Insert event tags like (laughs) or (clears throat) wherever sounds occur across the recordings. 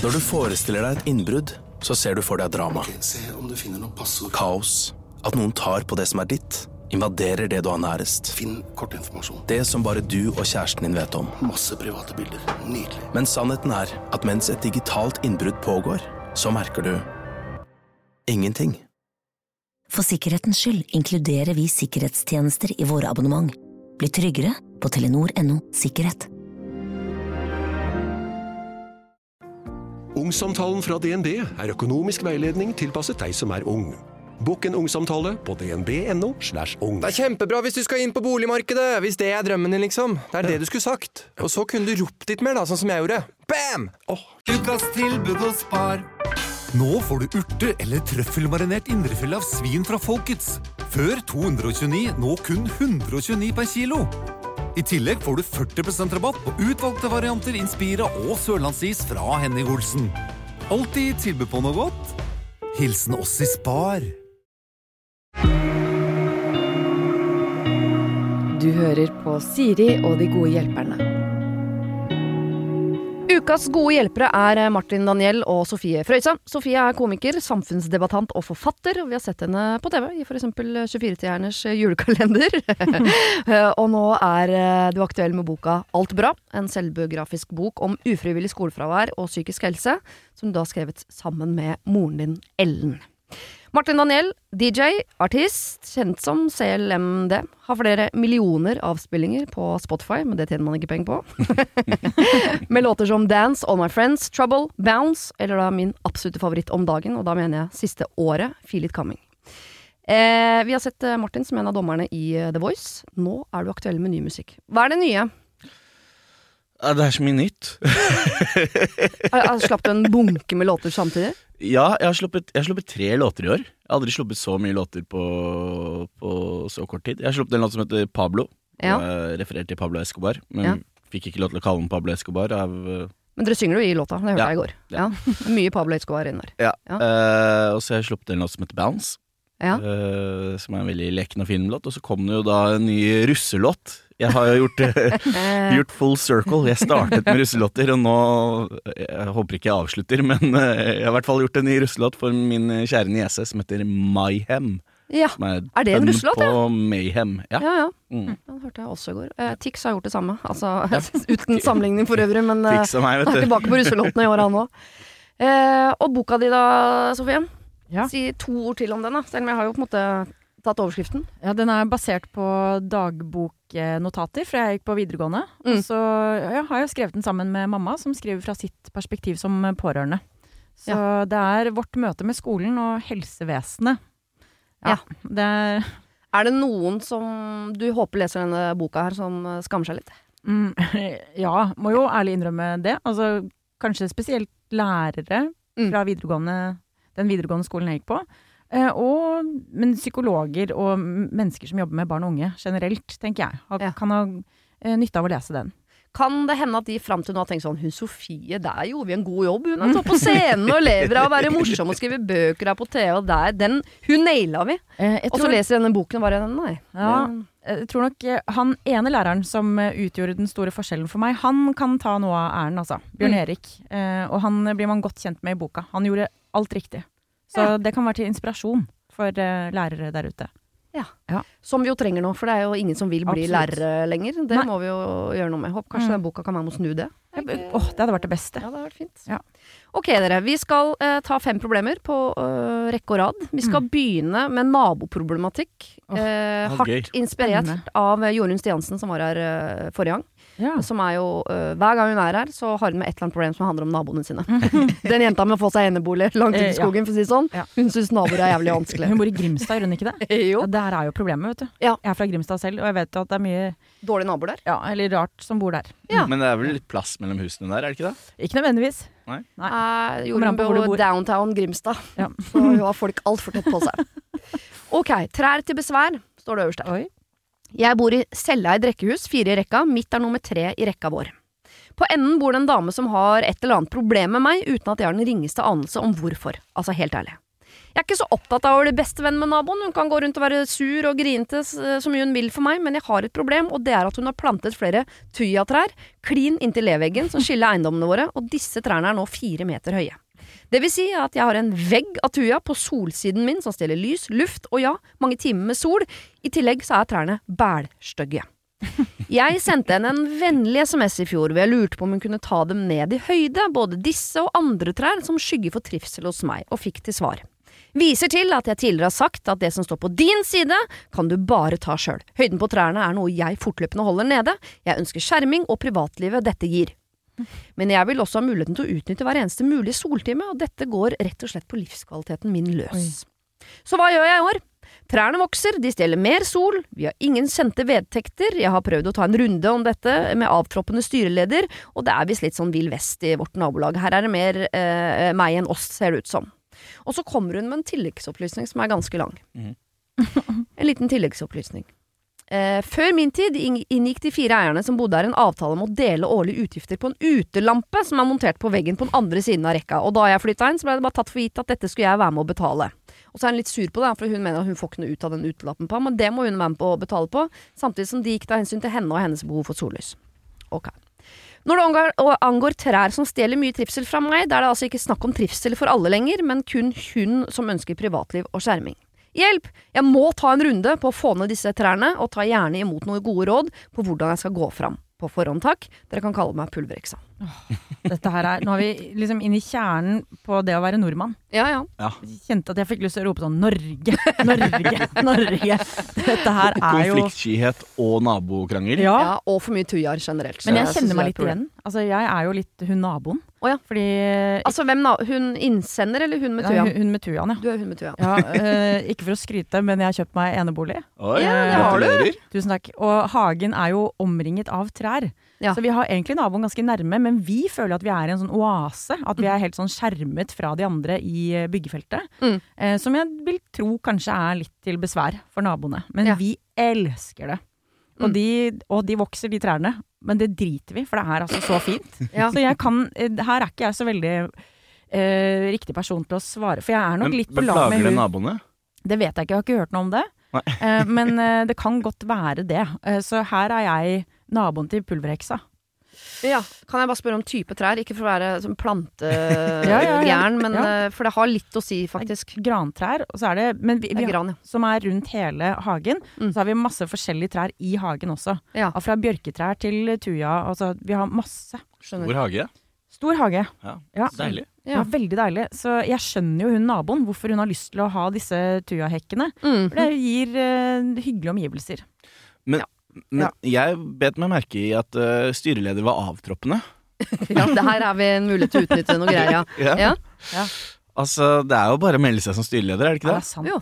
Når du forestiller deg et innbrudd, så ser du for deg drama. Se om du finner noe passord. Kaos. At noen tar på det som er ditt. Invaderer det du har nærest. Finn kort informasjon. Det som bare du og kjæresten din vet om. Masse private bilder. Nydelig. Men sannheten er at mens et digitalt innbrudd pågår, så merker du ingenting. For sikkerhetens skyld inkluderer vi sikkerhetstjenester i våre abonnement. Bli tryggere på telenor.no sikkerhet. Ungsamtalen fra DNB er økonomisk veiledning tilpasset deg som er ung. Bokk en ungsamtale på dnb.no. slash ung. Det er kjempebra hvis du skal inn på boligmarkedet, hvis det er drømmen din, liksom. Det er det du skulle sagt. Og så kunne du ropt litt mer, da, sånn som jeg gjorde. Bam! Ukas tilbud og Spar. Nå får du urte- eller trøffelmarinert indrefilet av svin fra Folkets. Før 229, nå kun 129 per kilo. I tillegg får du 40% rabatt på utvalgte varianter Inspira og sørlandsis fra Henning Olsen. Alltid tilbud på noe godt. Hilsen oss i Spar. Du hører på Siri og de gode hjelperne. Ukas gode hjelpere er Martin Daniel og Sofie Frøysa. Sofie er komiker, samfunnsdebattant og forfatter. Vi har sett henne på TV i f.eks. 24-stjerners julekalender. (laughs) og nå er du aktuell med boka Alt bra, en selvbiografisk bok om ufrivillig skolefravær og psykisk helse, som du har skrevet sammen med moren din Ellen. Martin Daniel, DJ, artist, kjent som CLMD, har flere millioner avspillinger på Spotify, men det tjener man ikke penger på. (laughs) med låter som Dance, All My Friends, Trouble, Bounce, eller da min absolutte favoritt om dagen, og da mener jeg siste året, Feel It Coming. Eh, vi har sett eh, Martin som en av dommerne i eh, The Voice. Nå er du aktuell med ny musikk. Hva er det nye? Ja, det er så mye nytt. (laughs) Slapp du en bunke med låter samtidig? Ja, jeg har, sluppet, jeg har sluppet tre låter i år. Jeg har aldri sluppet så mye låter på, på så kort tid. Jeg har sluppet en låt som heter Pablo. Ja. Referert til Pablo Escobar, men Ja. fikk ikke lov til å kalle den Pablo Escobar av eh, Men dere synger jo i låta, det hørte jeg i går. Ja. (laughs) Mye Pablo Escobar inn der. Eh, og så har jeg sluppet en låt som heter Bounce. Ja. eh, som er en veldig leken og fin låt. Og så kom det jo da en ny russelåt. Jeg har jo gjort, (laughs) gjort full circle. Jeg startet med russelåter, og nå Jeg håper ikke jeg avslutter, men eh, jeg har i hvert fall gjort en ny russelåt for min kjære niese som heter Mayhem. Ja. Er, Er det en russelåt, på ja? Mayhem. Ja. Ja, ja. Mm. Den hørte jeg også i går. Eh, Tix har gjort det samme. Altså, (laughs) uten sammenligning for øvrig, men eh, meg, han er tilbake på russelåtene i år, han òg. Eh, og boka di da, Sofie? Ja. Si to ord til om den, da. Selv om jeg har jo på en måte tatt overskriften. Ja, den er basert på dagboknotater fra jeg gikk på videregående. Mm. Og så ja, har jeg skrevet den sammen med mamma, som skriver fra sitt perspektiv som pårørende. Så det er vårt møte med skolen og helsevesenet. Ja, det er Er det noen som du håper leser denne boka her, som skammer seg litt? mm, (laughs) Ja, må jo ærlig innrømme det. Altså kanskje spesielt lærere Mm. fra videregående, den videregående skolen jeg gikk på. Eh, og, men psykologer og mennesker som jobber med barn og unge generelt, tenker jeg, har, Ja. kan ha eh, nytte av å lese den. Kan det hende at de fram til nå har tenkt sånn Hun Sofie, der gjorde vi en god jobb. Hun er på scenen og lever av å være (laughs) morsom og skrive bøker her på TV, og der Den Hun naila vi! Eh, Og så tror- leser denne boken og bare Nei. Ja, jeg tror nok eh, han ene læreren som utgjorde den store forskjellen for meg, han kan ta noe av æren, altså. Bjørn Mm. Erik. Eh, og han blir man godt kjent med i boka. Han gjorde alt riktig. Så Ja. det kan være til inspirasjon for eh, lærere der ute. Ja, Som vi jo trenger nå, for det er jo ingen som vil bli Absolutt. lærere lenger. Det Nei. må vi jo gjøre noe med. Håper kanskje Mm. den boka kan være med å snu det. Åh, det hadde vært det beste. Ja, det hadde vært fint. Ja. Ok, dere. Vi skal uh, ta fem problemer på uh, rekke og rad. Vi skal begynne med naboproblematikk. Oh, uh, hardt gøy. inspirert av Jorunn Stiansen, som var her forrige gang. Ja. Som er jo uh, Hver gang hun er her, så har hun med et eller annet problem som handler om naboene sine. (laughs) Den jenta med å få seg enebolig langt ute Eh, i skogen, for å si det sånn. Hun syns naboer er jævlig vanskelig. Hun bor i Grimstad, gjør hun ikke det? (laughs) jo. Ja, Der er jo problemet, vet du. Ja. Jeg er fra Grimstad selv, og jeg vet jo at det er mye Dårlige naboer der. ja, eller rart som bor der. Ja. Men det er vel litt plass mellom husene der, er det ikke det? Ikke nødvendigvis. Nei. Nei. Uh, Kommer Jorunn på hvor du bor bor. downtown Grimstad. Ja. (laughs) Så hun har folk altfor tett på seg. Ok, trær til besvær, står det øverst der. Oi. Jeg bor i selveid rekkehus, fire i rekka, mitt er nummer tre i rekka vår. På enden bor det en dame som har et eller annet problem med meg, uten at jeg har den ringeste anelse om hvorfor. Altså, helt ærlig. Jeg er ikke så opptatt av å bli bestevenn med naboen. Hun kan gå rundt og være sur og grinete så mye hun vil for meg, men jeg har et problem, og det er at hun har plantet flere tujatrær klin inntil leveggen som skiller eiendommene våre, og disse trærne er nå fire meter høye. Det vil si at jeg har en vegg av tuja på solsiden min som stjeler lys, luft og ja, mange timer med sol. I tillegg så er trærne bælstygge. (laughs) Jeg sendte henne en vennlig SMS i fjor hvor jeg lurte på om hun kunne ta dem ned i høyde, både disse og andre trær som skygger for trivsel hos meg, og fikk til svar. Viser til at jeg tidligere har sagt at det som står på din side, kan du bare ta sjøl. Høyden på trærne er noe jeg fortløpende holder nede. Jeg ønsker skjerming og privatlivet dette gir. Men jeg vil også ha muligheten til å utnytte hver eneste mulige soltime, og dette går rett og slett på livskvaliteten min løs. Så hva gjør jeg i år? Trærne vokser, de stjeler mer sol, vi har ingen kjente vedtekter, jeg har prøvd å ta en runde om dette med avtroppende styreleder, og det er visst litt sånn vill vest i vårt nabolag, her er det mer eh, meg enn oss, ser det ut som. Og så kommer hun med en tilleggsopplysning som er ganske lang. (laughs) En liten tilleggsopplysning. Eh, før min tid inngikk de fire eierne som bodde her en avtale om å dele årlige utgifter på en utelampe som er montert på veggen på den andre siden av rekka, og da jeg flytta inn, så ble det bare tatt for gitt at dette skulle jeg være med å betale. Og så er hun litt sur på det, for hun mener hun får ikke noe ut av den utelappen på, men det må hun være med på å betale på, samtidig som de gikk av hensyn til henne og hennes behov for sollys. Ok. Når det angår, angår trær som stjeler mye trivsel fra meg, da er det altså ikke snakk om trivsel for alle lenger, men kun hun som ønsker privatliv og skjerming. Hjelp! Jeg må ta en runde på å få ned disse trærne, og ta gjerne imot noen gode råd på hvordan jeg skal gå fram. På forhånd, takk. Dere kan kalle meg Pulvereksa. Dette her er, nå er vi liksom inn i kjernen på det å være nordmann. Ja, ja. Ja. Kjente at jeg fikk lyst til å rope sånn Norge, Norge, Norge. Dette her er jo Konfliktskyhet og nabokrangel. Ja. ja og for mye tujar generelt. Men jeg kjenner meg litt igjen. Altså, jeg er jo litt hun naboen. Å ja. Fordi Altså hvem da? Hun innsender eller hun med tujaen? hun- hun med tujaen, ja. Du er hun med tujaen. ja øh, ikke for å skryte, men jeg har kjøpt meg enebolig. Oi, Ja, det har du. Tusen takk. Og hagen er jo omringet av trær. Ja. Så vi har egentlig naboen ganske nærme, men vi føler at vi er i en sånn oase. At vi er helt sånn skjermet fra de andre i eh, byggefeltet. Mm. Eh, som jeg vil tro kanskje er litt til besvær for naboene. Men Ja. vi elsker det. Og, Mm. de, og de vokser, de trærne. Men det driter vi, for det er altså så fint. (laughs) Ja. Så jeg kan eh, Her er ikke jeg så veldig eh, riktig person til å svare. For jeg er nok Men, litt på lag med plager det hun. naboene? Det vet jeg ikke, jeg har ikke hørt noe om det. Nei. Eh, men eh, det kan godt være det. Eh, så her er jeg naboen til pulverheksa. Ja. Kan jeg bare spørre om type trær? Ikke for å være sånn plantegæren, (laughs) Ja, ja, ja. men Ja. eh, for det har litt å si, faktisk. Grantrær, og så er det Men vi, Det er gran, ja. som er rundt hele hagen. Mm. Så har vi masse forskjellige trær i hagen også. Ja. Fra bjørketrær til tuja. Altså, vi har masse. Skjønner. Stor hage? Stor hage. Ja, Ja. Deilig. Ja. Ja. veldig deilig. Så jeg skjønner jo hun naboen, hvorfor hun har lyst til å ha disse tujahekkene. Mm. For det gir uh, hyggelige omgivelser. Men, men jeg bet meg merke i at uh, styreleder var avtroppende. (laughs) Ja, det her er vi en mulighet til å utnytte noe greier, (laughs) ja. Ja. Ja. Altså, det er jo bare å melde seg som styreleder, er det ikke det? Ja, det er sant. Jo.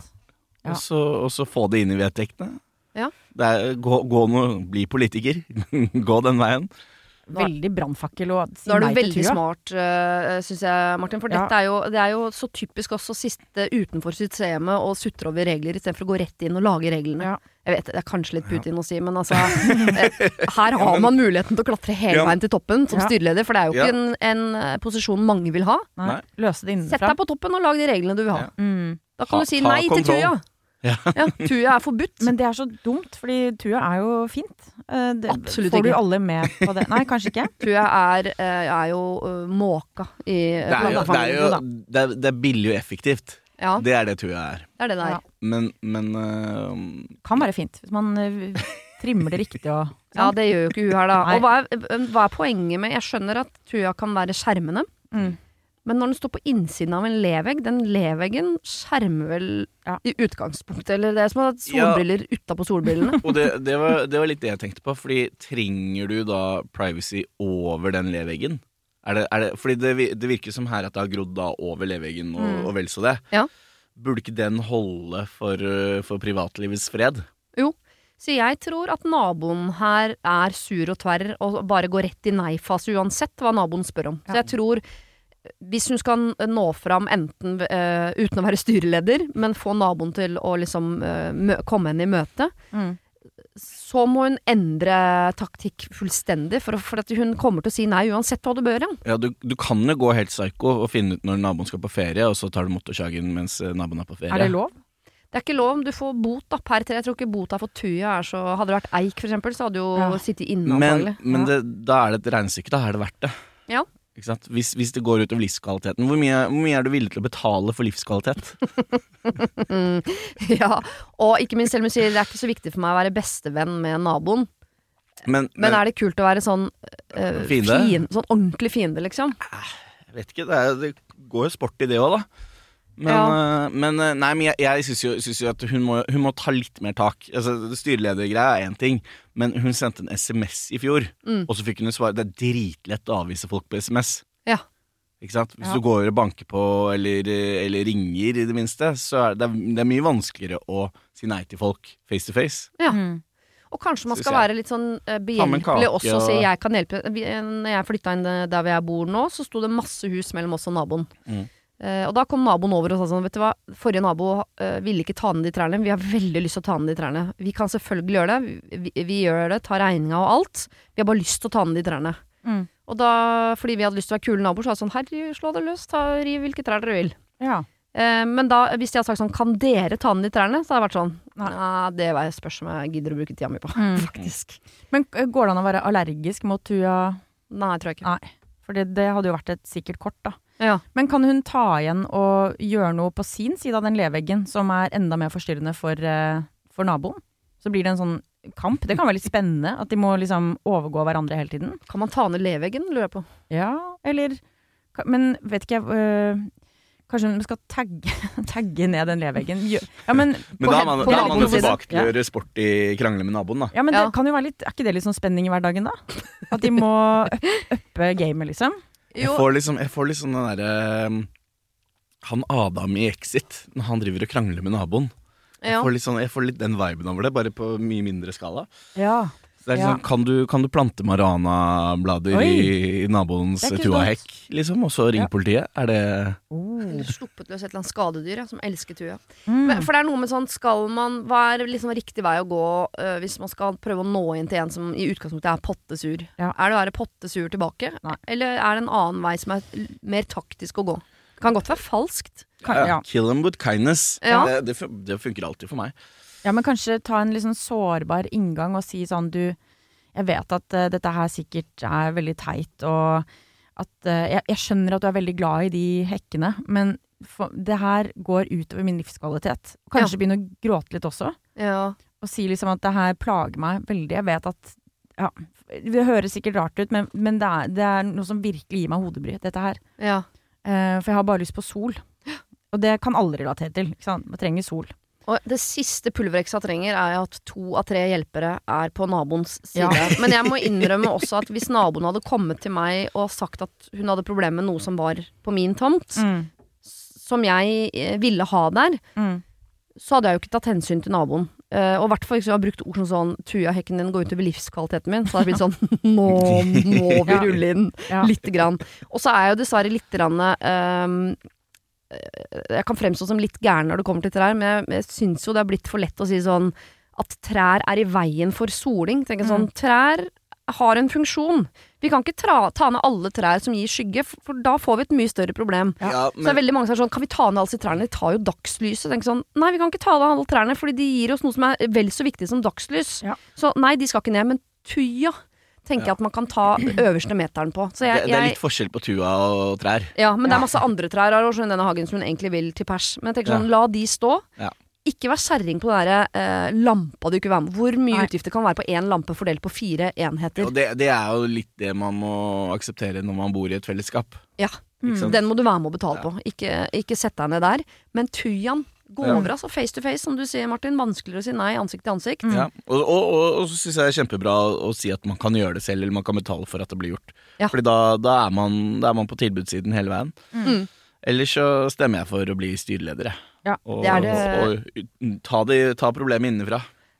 Ja. Og, så, og så få det inn i vedtektene. Ja. Det er, gå, gå noe, bli politiker. (laughs) gå den veien. Veldig brannfakkel og si Nå er du veldig smart, uh, syns jeg, Martin. For Ja. dette er jo, det er jo så typisk også å sitte utenfor systemet og sutre over regler istedenfor å gå rett inn og lage reglene. Ja. Jeg vet, Det er kanskje litt Putin å si, men altså (laughs) eh, Her har man muligheten til å klatre hele veien til toppen som Ja. styreleder, for det er jo ikke Ja. en, en eh, posisjon mange vil ha. Nei, Nei. løse det Sett deg på toppen og lag de reglene du vil ha. Ja. Mm. Da kan Ta- du si nei til kontroll. Ja. (laughs) Ja, tuja er forbudt. Men det er så dumt, fordi tuja er jo fint. Eh, Det, Absolutt får du ikke. alle med på det? Nei, kanskje ikke. (laughs) tuja er, eh, er jo eh, måka i Det er, jo, det, er jo, det, er, det er billig og effektivt. Ja, Det er det tuja er. det er det det er. Ja. Men, men uh, Kan være fint, hvis man trimmer det riktig og (laughs) Ja, det gjør jo ikke hun her, da. Nei. Og hva er, hva er poenget med Jeg skjønner at tuja kan være skjermende, Mm. Men når den står på innsiden av en levegg Den leveggen skjermer vel Ja. i utgangspunktet, eller det er som å ha solbriller utapå solbrillene. (laughs) Og det, det, var, det var litt det jeg tenkte på, fordi trenger du da privacy over den leveggen? Er det, er det, fordi det, det virker som her at det har grodd da over leveggen og, Mm. og vel så det. Ja. Burde ikke den holde for, øh, for privatlivets fred? Jo. Så jeg tror at naboen her er sur og tverr og bare går rett i nei-fase uansett hva naboen spør om. Så jeg tror hvis hun skal nå fram enten uh, uten å være styreleder, men få naboen til å liksom uh, mø komme henne i møte, Mm. så må hun endre taktikk fullstendig, for, for at hun kommer til å si nei uansett hva du bør. Ja. Ja, du, du kan jo gå helt psyko og finne ut når naboen skal på ferie, og så tar du motorsagaen mens eh, naboen er på ferie. Er det lov? Det er ikke lov, du får bot da, per tre. Jeg tror ikke bota for tuja er så Hadde det vært eik, for eksempel, så hadde du jo Ja. sittet inne Men, men Ja. det, da er det et regnestykke, da er det verdt det. Ja. Hvis, hvis det går utover livskvaliteten, hvor mye, hvor mye er du villig til å betale for livskvalitet? (laughs) Ja, og ikke minst selv om du sier det er ikke så viktig for meg å være bestevenn med naboen. Men, Men er det kult å være sånn øh, Fiende? fin- Sånn ordentlig fiende, liksom? Jeg vet ikke, det, er, det går jo sport i det òg, da. Men, ja. men eh, nei, men jeg, jeg syns jo, jo at hun må, hun må ta litt mer tak. Altså, Styreledergreia er én ting, men hun sendte en SMS i fjor, Mm. og så fikk hun et svar. Det er dritlett å avvise folk på SMS. Ja. Ikke sant? Hvis Ja. du går og banker på eller, eller ringer, i det minste, så er det, det er mye vanskeligere å si nei til folk face to face. Ja. Mm. Og kanskje man skal være litt sånn eh, behjelpelig også og si jeg kan hjelpe. Eh, når jeg flytta inn eh, der hvor jeg bor nå, så sto det masse hus mellom oss og naboen. Mm. Eh, og da kom naboen over og sa sånn, vet du hva, forrige nabo eh, ville ikke ta ned de trærne, vi har veldig lyst til å ta ned de trærne. Vi kan selvfølgelig gjøre det, vi, vi gjør det, tar regninga og alt. Vi har bare lyst til å ta ned de trærne. Mm. Og da, fordi vi hadde lyst til å være kule naboer, så var det sånn, herre, slå det løs, ta, riv hvilke trær dere vil. Ja. Eh, men da, hvis de hadde sagt sånn, kan dere ta ned de trærne? Så hadde jeg vært sånn, Nei. det var et spørsmål jeg gidder å bruke tida mi på, Mm. (laughs) faktisk. Men eh, går det an å være allergisk mot tua? Nei, tror jeg ikke. Nei. For det, det hadde jo vært et sikkert kort, da. Ja. Men kan hun ta igjen og gjøre noe på sin side av den leveggen som er enda mer forstyrrende for, eh, for naboen? Så blir det en sånn kamp. Det kan være litt spennende at de må liksom overgå hverandre hele tiden. Kan man ta ned leveggen, lurer jeg på. Ja, eller Men vet ikke jeg øh, Kanskje hun skal tagge, (laughs) tagge ned den leveggen? Ja, men Men da er man, på da er man tilbake til å gjøre sport i krangle med naboen, da. Ja, men Ja. det kan jo være litt Er ikke det litt sånn spenning i hverdagen, da? At de må (laughs) up- uppe gamet, liksom? Jeg får liksom, jeg får liksom den derre um, Han Adam i Exit, når han driver og krangler med naboen. Jeg, Ja. får litt sånn, jeg får litt den viben over det, bare på mye mindre skala. Ja. Det er Ja. liksom, kan, du, kan du plante marihuanablader i, i naboens tuahekk, liksom, og så ringe Ja. politiet? Er det Oh. Eller sluppet løs et eller annet skadedyr ja, som elsker tua. Mm. For det er noe med sånn, skal man Hva er liksom riktig vei å gå uh, hvis man skal prøve å nå inn til en som i utgangspunktet er pottesur? Ja. Er det å være pottesur tilbake? Nei. Eller er det en annen vei som er mer taktisk å gå? Det kan godt være falskt. Kan- ja. Kill them with kindness. Ja. Det, det, det funker alltid for meg. Ja, men kanskje ta en litt sånn sårbar inngang og si sånn du Jeg vet at uh, dette her sikkert er veldig teit, og at uh, jeg, jeg skjønner at du er veldig glad i de hekkene, men for, det her går utover min livskvalitet. Kanskje begynne å gråte litt også, Ja. og si liksom at det her plager meg veldig. Jeg vet at ja, Det høres sikkert rart ut, men, men det, er, det er noe som virkelig gir meg hodebry, dette her. ja. Uh, for jeg har bare lyst på sol. Og det kan alle relatere til. Man trenger sol. Og det siste pulvereksa trenger, er at to av tre hjelpere er på naboens side. Ja. Men jeg må innrømme også at hvis naboen hadde kommet til meg og sagt at hun hadde problemer med noe som var på min tomt, Mm. som jeg eh, ville ha der, Mm. så hadde jeg jo ikke tatt hensyn til naboen. Uh, og i hvert fall hvis jeg har brukt ord som sånn 'Tuja, hekken din går utover livskvaliteten min', så har det blitt sånn (laughs) 'Nå må vi (laughs) rulle inn'. Ja. Lite grann. Og så er jeg jo dessverre lite grann eh, Jeg kan fremstå som litt gæren når det kommer til trær, men jeg, jeg syns jo det er blitt for lett å si sånn at trær er i veien for soling. Tenker Mm. sånn, Trær har en funksjon. Vi kan ikke tra, ta ned alle trær som gir skygge, for, for da får vi et mye større problem. Ja, Så det er veldig mange som er sånn, kan vi ta ned alle disse trærne? De tar jo dagslyset. Tenker sånn, nei, vi kan ikke ta ned alle trærne, fordi de gir oss noe som er vel så viktig som dagslys. Ja. Så nei, de skal ikke ned. Men tuja tenker jeg at man kan ta øverste meteren på. Så jeg, det, det er jeg, litt forskjell på tua og trær. ja, men det er masse andre trær her også i denne hagen som hun egentlig vil til pers. Men jeg tenker Ja. sånn, la de stå. Ja. Ikke vær kjerring på den der eh, lampa du ikke vil være med Hvor mye Nei. utgifter kan være på én lampe fordelt på fire enheter? Og det, det er jo litt det man må akseptere når man bor i et fellesskap. Ja. Mm. Den må du være med å betale Ja. på. Ikke, ikke sett deg ned der. Men tujaen, gå Ja. over altså. Face to face, som du sier, Martin. Vanskeligere å si nei ansikt til ansikt. Ja. Og, og, og, og så syns jeg det er kjempebra å si at man kan gjøre det selv, eller man kan betale for at det blir gjort. Ja. Fordi da, da, er man, da er man på tilbudssiden hele veien. Mm. Ellers så stemmer jeg for å bli styreleder, jeg. Ja, Og, det er det- og, og ta, det, ta problemet innenfra.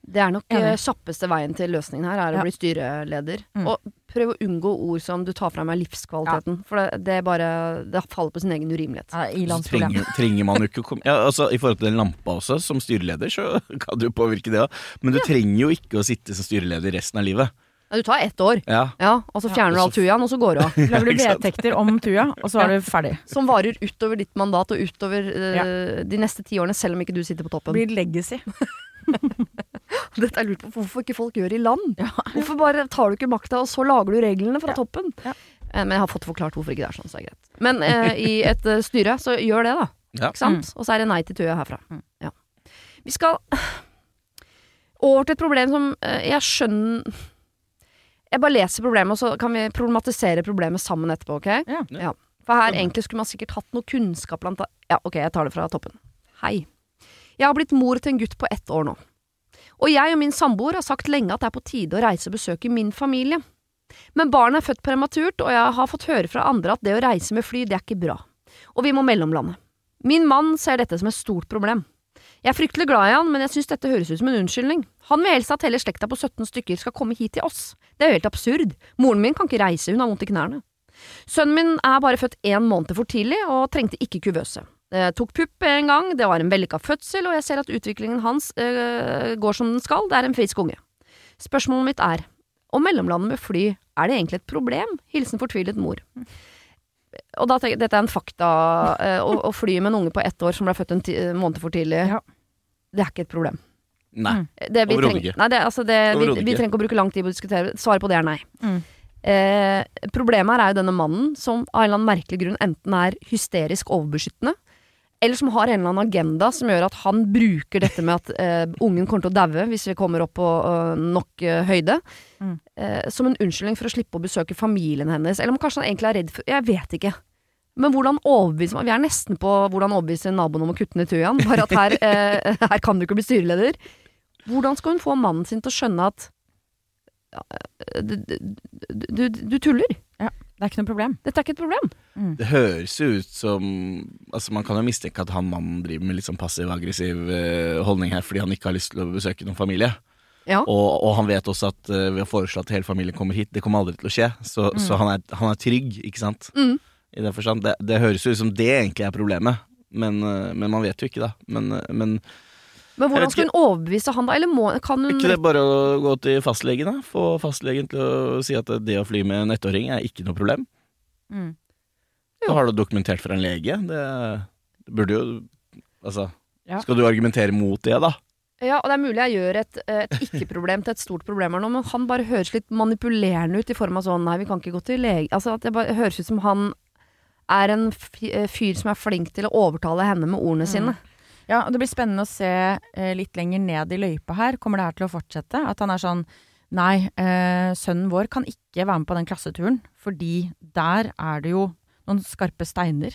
Det er nok eh, kjappeste veien til løsningen her, er å Ja. bli styreleder. Mm. Og prøv å unngå ord som du tar fra meg livskvaliteten. For det, det er bare Det faller på sin egen urimelighet. Ja, Så trenger, trenger man jo ikke å komme ja, altså, I forhold til den lampa også, som styreleder, så (laughs) kan du jo påvirke det òg. Men du trenger jo ikke å sitte som styreleder resten av livet. Ja, du tar ett år, Ja, ja, og så fjerner du og all tujaen, og så går du av. Lager du vedtekter om Tuja, og så er du ferdig. Som varer utover ditt mandat og utover eh, de neste ti årene, selv om ikke du sitter på toppen. Blir legacy. (laughs) (gasps) Dette er lurt på hvorfor ikke folk gjør i land. Hvorfor bare tar du ikke makta, og så lager du reglene fra toppen? Ja. Eh, Men jeg har fått forklart hvorfor ikke det er sånn, så er det greit. Men eh, i et eh, styre, så gjør det, da. Ja. Ikke sant? Og så er det nei til Tuja herfra. Ja. Vi skal over til et problem som eh, jeg skjønner Jeg bare leser problemet, og så kan vi problematisere problemet sammen etterpå, OK? Ja. For her egentlig skulle man sikkert hatt noe kunnskap blant Ja, OK, jeg tar det fra toppen. Hei. Jeg har blitt mor til en gutt på ett år nå. Og jeg og min samboer har sagt lenge at det er på tide å reise og besøke min familie. Men barnet er født prematurt, og jeg har fått høre fra andre at det å reise med fly, det er ikke bra. Og vi må mellomlande. Min mann ser dette som et stort problem. Jeg er fryktelig glad i han, men jeg synes dette høres ut som en unnskyldning. Han vil helst at hele slekta på 17 stykker skal komme hit til oss. Det er jo helt absurd. Moren min kan ikke reise, hun har vondt i knærne. Sønnen min er bare født én måned for tidlig og trengte ikke kuvøse. Det tok pupp en gang, det var en vellykka fødsel, og jeg ser at utviklingen hans øh, går som den skal, det er en frisk unge. Spørsmålet mitt er, om mellomlandet med fly, er det egentlig et problem? Hilsen fortvilet mor. Og da tenker jeg, dette er en fakta, øh, å, å fly med en unge på ett år som ble født en ti måned for tidlig, Ja. det er ikke et problem. Nei. Det, vi, Overhodet ikke. nei, det, altså det, vi, vi trenger ikke å bruke lang tid på å diskutere. Svaret på det er nei. Mm. Eh, problemet her er jo denne mannen som av en eller annen merkelig grunn enten er hysterisk overbeskyttende, eller som har en eller annen agenda som gjør at han bruker dette med at eh, ungen kommer til å daue hvis vi kommer opp på uh, nok uh, høyde, Mm. eh, som en unnskyldning for å slippe å besøke familien hennes. Eller om kanskje han egentlig er redd for Jeg vet ikke. Men hvordan overbevise Vi er nesten på hvordan overbevise naboen om å kutte ned tujaen. Bare at her, eh, her kan du ikke bli styreleder. Hvordan skal hun få mannen sin til å skjønne at ja, eh, du, du, du, du tuller? Det er ikke noe problem. Dette er ikke et problem. Det høres jo ut som Altså Man kan jo mistenke at han mannen driver med litt sånn passiv-aggressiv eh, holdning her fordi han ikke har lyst til å besøke noen familie. Ja. Og, og han vet også at uh, ved å foreslå at hele familien kommer hit, det kommer aldri til å skje. Så, så han, er, han er trygg, ikke sant? Mm. I den forstand. Det, det høres jo ut som det egentlig er problemet, men, uh, men man vet jo ikke, da. Men, uh, men Men hvordan skal hun overbevise han da? Eller må, kan hun ikke det bare å gå til fastlegen, da? Få fastlegen til å si at det å fly med en ettåring er ikke noe problem? Mm. Da har du dokumentert fra en lege. Det, det burde jo Altså, Ja. skal du argumentere mot det, da? Ja, og det er mulig jeg gjør et, et ikke-problem til et stort problem her nå, men han bare høres litt manipulerende ut i form av sånn nei, vi kan ikke gå til lege Altså at det bare høres ut som han er en eh, fyr som er flink til å overtale henne med ordene sine. Ja, og det blir spennende å se eh, litt lenger ned i løypa her. Kommer det her til å fortsette? At han er sånn Nei, eh, sønnen vår kan ikke være med på den klasseturen, fordi der er det jo noen skarpe steiner.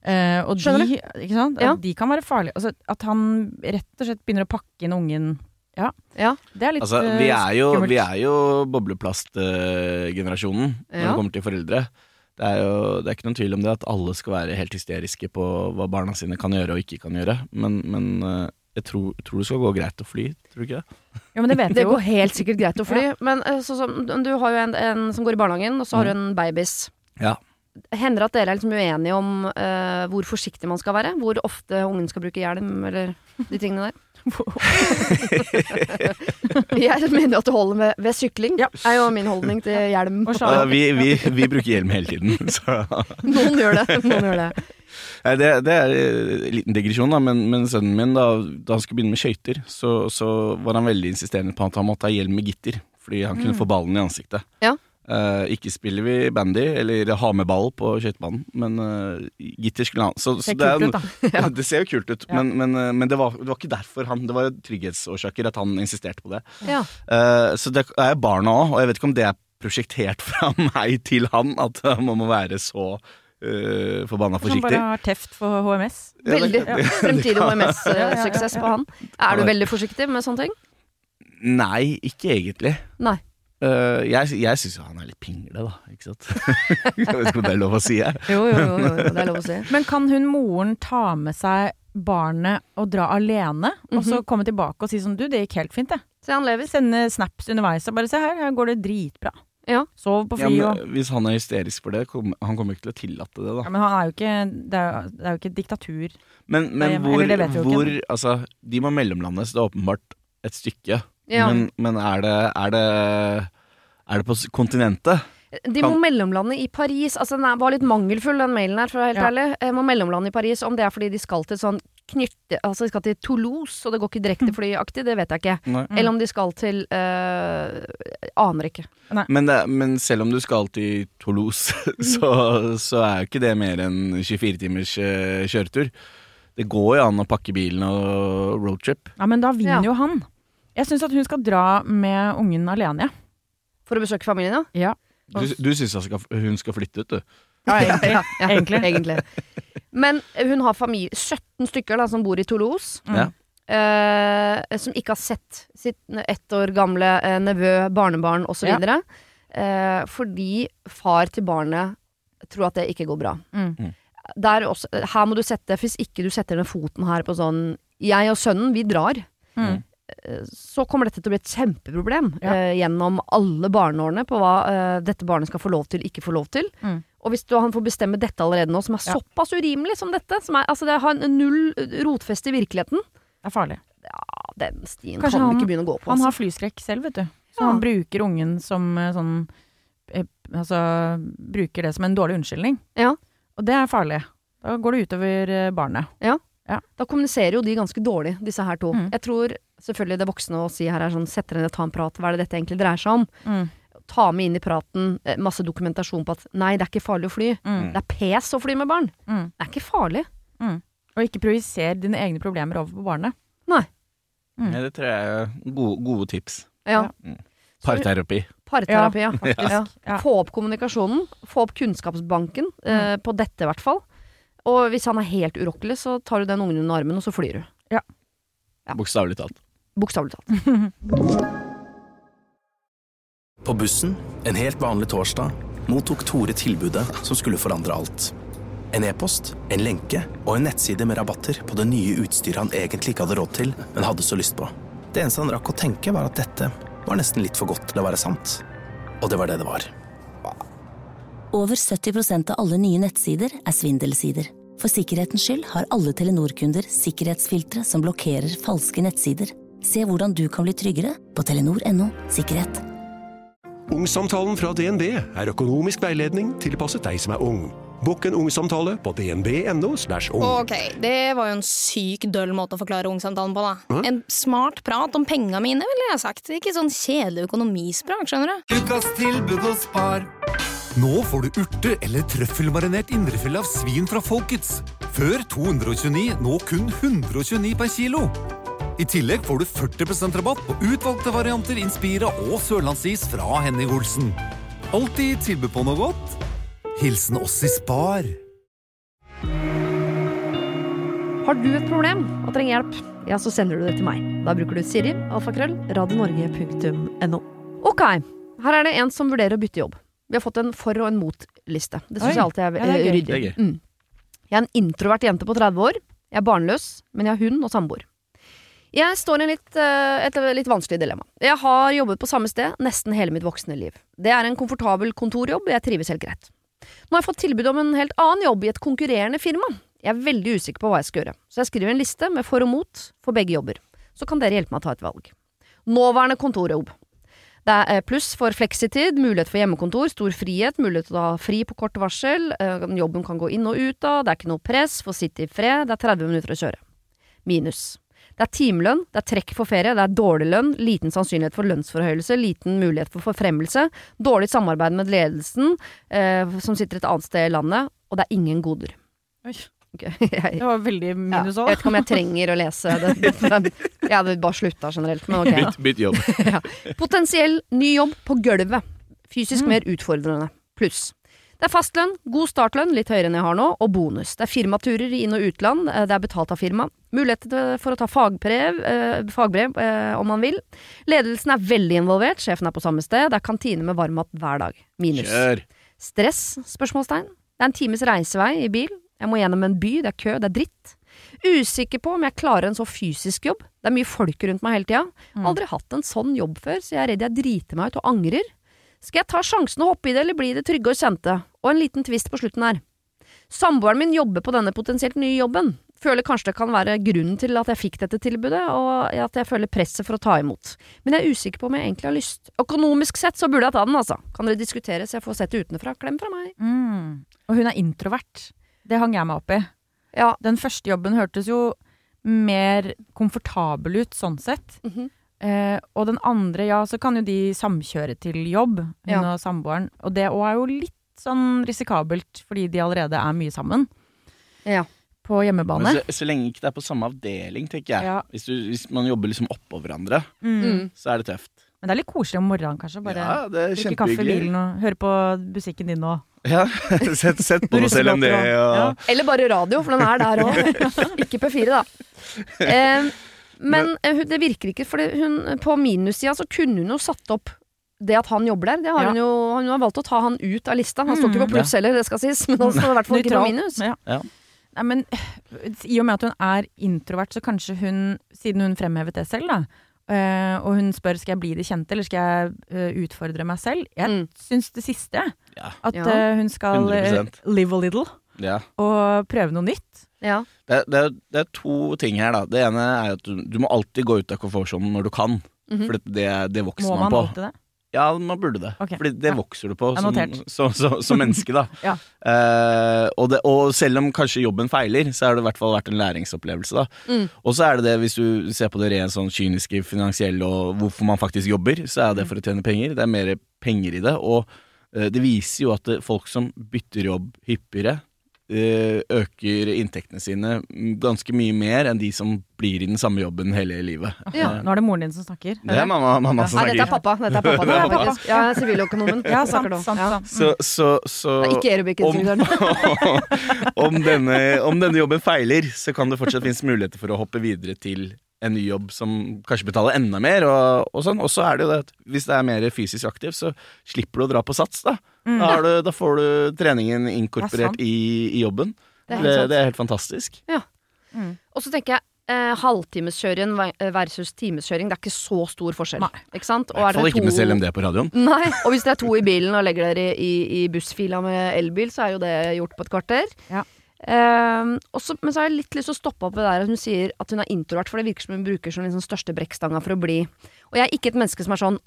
Eh, og Skjønner de, ikke sant? Ja. De kan være farlige. Altså, at han rett og slett begynner å pakke inn ungen Ja. Ja. Det er litt Altså, vi eh, er jo, skummelt. vi er jo bobleplastgenerasjonen når Ja. det kommer til foreldre. Det er jo det er ikke noen tvil om det at alle skal være helt hysteriske på hva barna sine kan gjøre og ikke kan gjøre. Men, men eh, jeg tror, tror det skal gå greit å fly, tror du ikke det? Ja, men det vet jeg (laughs) jo. Det går helt sikkert greit å fly, men så, så, du har jo en, en som går i barnehagen, og så har du en babys. Ja. Hender det at dere er liksom uenige om uh, hvor forsiktig man skal være? Hvor ofte ungen skal bruke hjelm, eller de tingene der? Jeg mener at det holder med ved sykling, Ja. er jo min holdning til hjelm. Ja, vi, vi, vi bruker hjelm hele tiden, (laughs) så Noen gjør det. Noen gjør det. Det, det er en liten digresjon, da, men, men sønnen min, da, da han skulle begynne med skøyter, så, så var han veldig insisterende på at han måtte ha hjelm med gitter, fordi han kunne få ballen i ansiktet. Ja. Eh, ikke spiller vi bandy, eller har med ball på skøytebanen, men uh, gitter skulle han. Så, så det, er kult ut, (laughs) ja, det ser jo kult ut, Ja. men, men, eh, men det, var, det var ikke derfor han Det var trygghetsårsaker at han insisterte på det. Ja. Uh, så det er barna òg, og jeg vet ikke om det er prosjektert (laughs) fra meg til han, at man må være så uh, forbanna Som Han bare har teft for HMS. Veldig. Ja, det- Fremtidig. HMS-suksess på han. Er du veldig forsiktig med sånne ting? Nei, ikke egentlig. Nei. Eh, jeg jeg syns jo han er litt pingle, da. Ikke sant? (laughs) jeg vet ikke om det er lov å si. Jeg. Jo, jo, jo, jo, det er lov å si. Men kan hun moren ta med seg barnet og dra alene, og så komme tilbake og si sånn Du, det gikk helt fint, det. Se, han lever. Sende snaps underveis og bare se her, her går det dritbra. Ja. Sov på fly ja, og hvis han er hysterisk for det, kom, han kommer ikke til å tillate det, da. ja, Men han er jo ikke Det er jo, det er jo ikke et diktatur. Men, men hvor, hvor Altså, de må mellomlandes, det er åpenbart et stykke. Ja. Men, men er det Er det Er det på kontinentet? De Kan- må mellomlande i Paris. Altså, den var litt mangelfull, den mailen her, for å være helt Ja. ærlig. Eh, må mellomlande i Paris. Om det er fordi de skal til sånn knytte Altså, de skal til Toulouse, og det går ikke direkte (laughs) flyaktig, det vet jeg ikke. Nei. Eller om de skal til eh, Aner ikke. Men, det, men selv om du skal til Toulouse, (laughs) så, så er jo ikke det mer enn 24 timers eh, kjøretur. Det går jo an å pakke bilen og roadtrip. Ja, men da vinner Ja. jo han. Jeg syns at hun skal dra med ungen alene, For å besøke familien, ja? ja. Du, du syns hun skal, flytte ut, du? Ja, egentlig. Ja, ja, (laughs) Egentlig. egentlig. Men hun har familie 17 stykker da, som bor i Toulouse. Mm. Ja. eh, som ikke har sett sitt ett år gamle eh, nevø, barnebarn osv. Ja. Eh, fordi far til barnet tror at det ikke går bra. Mm. Der også, her må du sette Hvis ikke du setter ned foten her på sånn Jeg og sønnen, vi drar. Mm. Eh, Så kommer dette til å bli et kjempeproblem Ja. eh, gjennom alle barneårene på hva eh, dette barnet skal få lov til, ikke få lov til. Mm. Og hvis du, han får bestemme dette allerede nå, som er Ja. såpass urimelig som dette, som er, altså det har en null rotfeste i virkeligheten, Det er farlig. ja, den stien Kanskje kan vi ikke begynne å gå på. Han har Altså. flyskrekk selv, vet du. Så Ja. han bruker ungen som eh, sånn eh, Altså bruker det som en dårlig unnskyldning. Ja. Og det er farlig. Da går det utover barnet. Ja. Ja. Da kommuniserer jo de ganske dårlig, disse her to. Mm. Jeg tror selvfølgelig det voksne å si her er sånn, sett dere ned, ta en prat, hva er det dette egentlig dreier seg om? Mm. Ta med inn i praten eh, masse dokumentasjon på at nei, det er ikke farlig å fly. Mm. Det er pes å fly med barn. Mm. Det er ikke farlig. Og ikke projiser dine egne problemer over på barnet. Nei. Mm. Ja, det tror jeg er gode, gode tips. Ja. Parterapi. Parterapi, ja. Faktisk. ja. Ja. Få opp kommunikasjonen, få opp kunnskapsbanken, eh, på dette i hvert fall. Og hvis han er helt urokkelig, så tar du den ungen under armen, og så flyr du. Ja. Bokstavelig talt. Bokstavelig talt. På bussen, en helt vanlig torsdag, mottok Tore tilbudet som skulle forandre alt. En e-post, en lenke og en nettside med rabatter på det nye utstyret han egentlig ikke hadde råd til, men hadde så lyst på. Det eneste han rakk å tenke, var at dette var nesten litt for godt til å være sant. Og det var det det var. Over 70% av alle nye nettsider er svindelsider. For sikkerhetens skyld har alle Telenor-kunder sikkerhetsfiltre som blokkerer falske nettsider. Se hvordan du kan bli tryggere på telenor.no sikkerhet. Ungsamtalen fra DNB er økonomisk veiledning tilpasset deg som er ung. Bokk en ungsamtale på dnb.no. ung. Ok, det var jo en syk døll måte å forklare ungsamtalen på, da. En smart prat om penga mine, ville jeg sagt. Ikke sånn kjedelig økonomisprat, skjønner du. Ukas tilbud hos Spar. Nå får du urte- eller trøffelmarinert indrefilet av svin fra Folkets. Før 229, nå kun 129 per kilo. I tillegg får du 40% rabatt på utvalgte varianter Inspira og sørlandsis fra Henning Olsen. Alltid tilbud på noe godt. Hilsen oss i Spar. Har du et problem og trenger hjelp, ja, så sender du det til meg. Da bruker du Siri, alfakrøll, radionorge.no. Ok, her er det en som vurderer å bytte jobb. Vi har fått en for- og en mot-liste. Det syns jeg alltid er, Ja, er ryddig. Er. Mm. Jeg er en introvert jente på 30 år. Jeg er barnløs, men jeg har hund og samboer. Jeg står i litt, eh, et litt vanskelig dilemma. Jeg har jobbet på samme sted nesten hele mitt voksne liv. Det er en komfortabel kontorjobb, jeg trives helt greit. Nå har jeg fått tilbud om en helt annen jobb i et konkurrerende firma. Jeg er veldig usikker på hva jeg skal gjøre, så jeg skriver en liste med for og mot for begge jobber. Så kan dere hjelpe meg å ta et valg. Nåværende kontorjobb. Det er eh, pluss for fleksitid, mulighet for hjemmekontor, stor frihet, mulighet til å ha fri på kort varsel, eh, jobben kan gå inn og ut av, det er ikke noe press, få sitte i fred, det er 30 minutter å kjøre. Minus. Det er timelønn, det er trekk for ferie, det er dårlig lønn, liten sannsynlighet for lønnsforhøyelse, liten mulighet for forfremmelse, dårlig samarbeid med ledelsen, eh, som sitter et annet sted i landet, og det er ingen goder. Oi. Okay, (laughs) jeg, Det var veldig ja, minus jeg vet ikke om jeg trenger å lese det. (laughs) det jeg hadde bare slutta generelt, men ok. Bytt, bytt jobb. (laughs) ja. Potensiell ny jobb på gulvet. Fysisk Mm. mer utfordrende. Pluss. Det er fastlønn, god startlønn, litt høyere enn jeg har nå, og bonus. Det er firmaturer i inn- og utland, eh, det er betalt av firma. Muligheter for å ta fagbrev, eh, fagbrev eh, om man vil. Ledelsen er veldig involvert, sjefen er på samme sted, det er kantine med varmmat hver dag. Minus. Kjør! Stress? spørsmålstegn. Det er en times reisevei i bil. Jeg må gjennom en by, det er kø, det er dritt. Usikker på om jeg klarer en så fysisk jobb. Det er mye folk rundt meg hele tida. Mm. Aldri hatt en sånn jobb før, så jeg er redd jeg driter meg ut og angrer. Skal jeg ta sjansen og hoppe i det, eller bli det trygge og kjente? Og en liten twist på slutten her. Samboeren min jobber på denne potensielt nye jobben. Føler kanskje det kan være grunnen til at jeg fikk dette tilbudet, og at jeg føler presset for å ta imot. Men jeg er usikker på om jeg egentlig har lyst. Økonomisk sett så burde jeg ta den, altså. Kan dere diskutere så jeg får sett det utenfra? Klem fra meg. Mm. Og hun er introvert. Det hang jeg meg opp i. Ja. Den første jobben hørtes jo mer komfortabel ut, sånn sett. Mhm. Eh, og den andre, ja, så kan jo de samkjøre til jobb, hun Ja. og samboeren. Og det òg er jo litt sånn risikabelt, fordi de allerede er mye sammen. Ja. På hjemmebane. Men så, så lenge ikke det er på samme avdeling, tenker jeg. Ja. Hvis, du, hvis man jobber liksom oppå hverandre, Mm. så er det tøft. Men det er litt koselig om morgenen, kanskje. Bare Ja, det er drikke kaffe i bilen og høre på musikken din og Ja, (laughs) sett, sett på noe selv om det og- ja. Eller bare radio, for den er der òg. (laughs) ikke P4, da. (laughs) Eh, men men hun- det virker ikke, for hun, på minussida så kunne hun jo satt opp det at han jobber der. Det har Ja. hun jo hun har valgt å ta han ut av lista. Han står ikke på Mm. pluss heller, det skal sies, (laughs) men han står i hvert fall ikke på minus. Ja. Ja. Nei, men i og med at hun er introvert, så kanskje hun, siden hun fremhevet det selv, da, Uh, og hun spør skal jeg bli det kjente, eller skal jeg uh, utfordre meg selv, jeg Mm. syns det siste. Ja. At eh, hun skal eh, 100%. live a little Ja. og prøve noe nytt. Ja. Det, det, det er to ting her, da. Det ene er at du, du må alltid gå ut av komfortsonen når du kan. Mhm. For det, det vokser Må man man på. alltid det? Ja, man burde det. Okay. Fordi det ja. vokser du på som, så, så, som menneske, da. (laughs) Ja. Eh, og, det, og selv om kanskje jobben feiler, så har det i hvert fall vært en læringsopplevelse. da Mm. Og så er det det, hvis du ser på det rent sånn kyniske, finansielle og hvorfor man faktisk jobber, så er det for å tjene penger. Det er mer penger i det. Og eh, det viser jo at folk som bytter jobb hyppigere, øker inntektene sine ganske mye mer enn de som blir i den samme jobben hele livet. Ja. Nå er det moren din som snakker. Det er mamma, mamma som Nei, dette er snakker. pappa. Dette er pappa, det er pappa. Ja, siviløkonomen. Ja, sant, sant, Ja. sant. Så, så, så ikke aerobic-instruktøren. om, (laughs) om, om denne jobben feiler, så kan det fortsatt finnes muligheter for å hoppe videre til en ny jobb som kanskje betaler enda mer. Og, og sånn. Og så er det jo det at hvis det er mer fysisk aktiv, så slipper du å dra på sats. Da, Mm. da, har du, da får du treningen er inkorporert i, i jobben. Det er Det, det er helt fantastisk. Mm. Og så tenker jeg eh, halvtimeskjøring ve- versus timeskjøring, det er ikke så stor forskjell. Nei. Ikke sant? I hvert fall ikke med CLMD på radioen. (laughs) Nei, og hvis det er to i bilen og legger dere i, i bussfila med elbil, så er jo det gjort på et kvarter. Ja. Ehm, også, men så har jeg litt lyst til å stoppe opp ved der at hun sier at hun er introvert, for det virker som hun bruker som liksom største brekkstanga for å bli. Og jeg er ikke et menneske som er sånn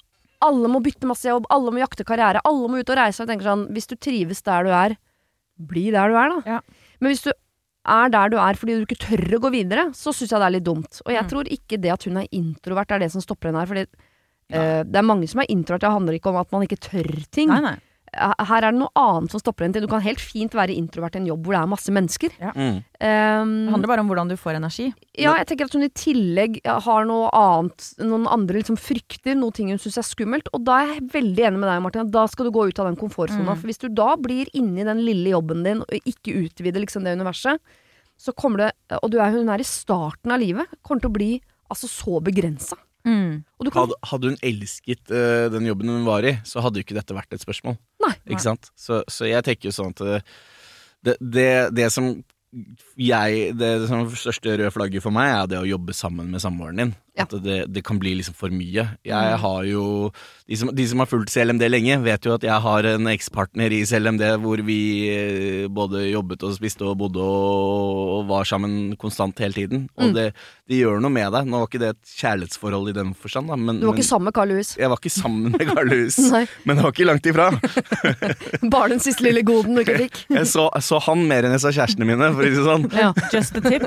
alle må bytte masse jobb, alle må jakte karriere, alle må ut og reise. Jeg tenker sånn, hvis du trives der du er, bli der du er, da. Ja. Men hvis du er der du er fordi du ikke tør å gå videre, så syns jeg det er litt dumt. Og jeg Mm. tror ikke det at hun er introvert er det som stopper henne her. Fordi eh, det er mange som er introvert, det handler ikke om at man ikke tør ting. Nei, nei. Her er det noe annet som stopper en til. Du kan helt fint være introvert i en jobb hvor det er masse mennesker. Mm. Um, Det handler bare om hvordan du får energi. ja, jeg tenker at hun i tillegg har noe annet, noen andre liksom frykter, noe ting hun syns er skummelt. Og da er jeg veldig enig med deg, Martin, da skal du gå ut av den komfortsona. Mm. For hvis du da blir inni den lille jobben din, og ikke utvider liksom det universet, så kommer det Og du er, hun er i starten av livet, kommer til å bli altså så begrensa. Mm. Og du kan Hadde, hadde hun elsket uh, den jobben hun var i, så hadde jo ikke dette vært et spørsmål. Nei. Ikke sant? Så, så jeg tenker jo sånn at eh, det, det, det som jeg Det som største røde flagget for meg er det å jobbe sammen med samboeren din. Ja. At det, det kan bli liksom for mye. Jeg Mm. har jo de som, de som har fulgt CLMD lenge, vet jo at jeg har en ekspartner i CLMD hvor vi eh, både jobbet og spiste og bodde og, og var sammen konstant hele tiden. Og Mm. det, det gjør noe med deg. Nå var ikke det et kjærlighetsforhold i den forstand, da, men, Du var men ikke sammen med Carl Louis. jeg var ikke sammen med Carl Lewis, (laughs) men det var ikke langt ifra. (laughs) Bare den siste lille goden du ikke fikk. (laughs) Jeg så, jeg så han mer enn jeg sa kjærestene mine, for å si det sånn. Ja. Just a tip.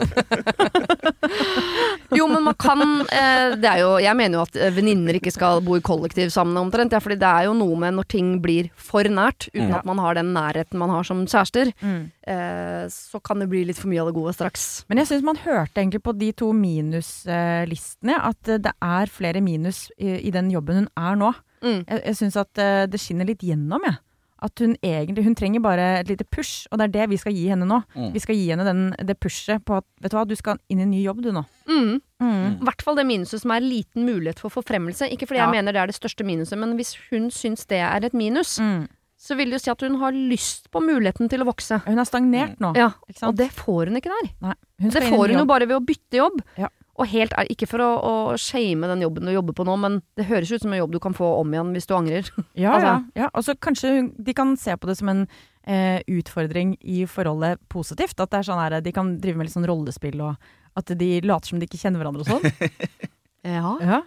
Man kan eh, Det er jo Jeg mener jo at eh, venninner ikke skal bo i kollektiv sammen omtrent. Ja, fordi det er jo noe med når ting blir for nært, uten Mm. at man har den nærheten man har som kjærester, Mm. eh, så kan det bli litt for mye av det gode straks. Men jeg syns man hørte egentlig på de to minuslistene at eh, det er flere minus i, i den jobben hun er nå. Mm. Jeg, jeg syns at det skinner litt gjennom, jeg. At hun egentlig Hun trenger bare et lite push, og det er det vi skal gi henne nå. Mm. Vi skal gi henne den, det pushet på at vet du hva, du skal inn i en ny jobb du nå. Mm. Mm. I hvert fall det minuset som er liten mulighet for forfremmelse. Ikke fordi Ja. jeg mener det er det største minuset, men hvis hun syns det er et minus, Mm. så vil det jo si at hun har lyst på muligheten til å vokse. Hun er stagnert nå. Ja? Og det får hun ikke der. Nei, hun Det får hun jo bare ved å bytte jobb. Ja. Og helt er, ikke for å, å shame den jobben du jobber på nå, men det høres ut som en jobb du kan få om igjen hvis du angrer. (laughs) Ja, Altså- ja, ja. Og så kanskje de kan se på det som en eh, utfordring i forholdet positivt. At det er sånn her, de kan drive med litt sånn rollespill, og at de later som de ikke kjenner hverandre og sånn. (laughs) Ja. ja.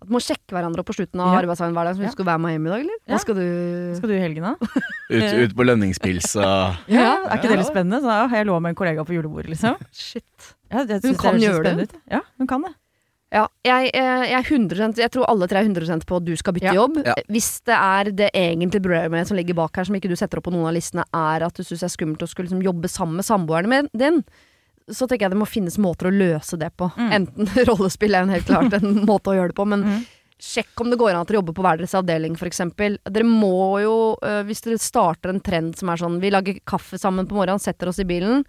At man må sjekke hverandre opp på slutten av Ja. arbeidsdagen hver dag. Så Ja. Skal være med hjem i dag, eller? Hva skal du Skal du i helgen, da? (laughs) Ut, ut på lønningspils og (laughs) Ja, Er ikke det litt spennende? Så ja, jeg lå med en kollega på julebordet, liksom. Shit. Ja, jeg Hun kan gjøre det. ut. Ja, hun kan det. Ja, jeg, eh, jeg, er 100%, jeg tror alle tre er 100% på at du skal bytte Ja. jobb. Ja. Hvis det er det egentlige problemet som ligger bak her, som ikke du setter opp på noen av listene, er at du syns det er skummelt å skulle liksom jobbe sammen med samboeren din, så tenker jeg det må finnes måter å løse det på. Mm. Enten (laughs) rollespill er jo helt klart en (laughs) måte å gjøre det på, men Mm. sjekk om det går an at dere jobber på hver deres avdeling, f.eks. Dere må jo, øh, hvis dere starter en trend som er sånn vi lager kaffe sammen på morgenen, setter oss i bilen,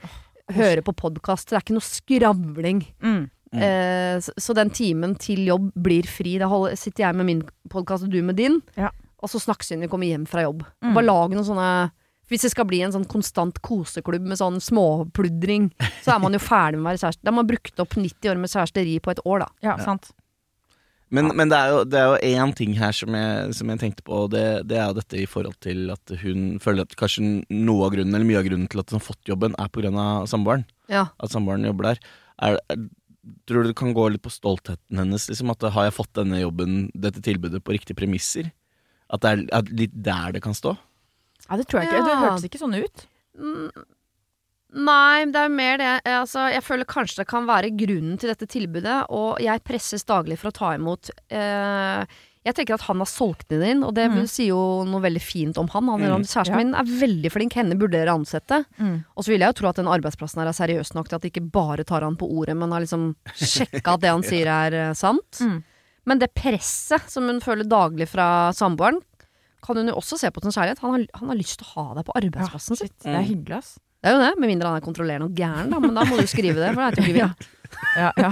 hører på podkast, det er ikke noe skravling. Mm. Eh, så, så den timen til jobb blir fri. Da holder, sitter jeg med min podkast og du med din, Ja. og så snakkes vi når vi kommer hjem fra jobb. Mm. Bare lag noen sånne Hvis det skal bli en sånn konstant koseklubb med sånn småpludring, så er man jo ferdig med å være kjæreste. Da har man brukt opp 90 år med kjæresteri på et år, da. Ja, sant. Men, men det er jo det er jo én ting her som jeg, som jeg tenkte på, og det, det er jo dette i forhold til at hun føler at kanskje noe av grunnen, eller mye av grunnen til at hun har fått jobben, er på grunn av samboeren. Ja. At samboeren jobber der. Er, er, tror du det kan gå litt på stoltheten hennes? Liksom, at har jeg fått denne jobben, dette tilbudet, på riktige premisser? At det er, er litt der det kan stå? Ja, det tror jeg ikke. Det Ja. hørtes ikke sånn ut. Nei, det er mer det. Altså, jeg føler kanskje det kan være grunnen til dette tilbudet, og jeg presses daglig for å ta imot. Eh, jeg tenker at han har solgt den inn, og det Mm. sier jo noe veldig fint om han. han Mm. Kjæresten Ja. min er veldig flink, henne burde dere ansette. Mm. Og så vil jeg jo tro at den arbeidsplassen her er seriøs nok til at de ikke bare tar han på ordet, men har liksom sjekka at det han (laughs) sier er eh, sant. Mm. Men det presset som hun føler daglig fra samboeren, kan hun jo også se på som kjærlighet. Han har, han har lyst til å ha deg på arbeidsplassen ja, Shit, det er hyggelig, ass. Det er jo det, med mindre han er kontrollerende og gæren, da. Men da må du skrive det, for det er ikke vi (laughs) vet. Ja, ja.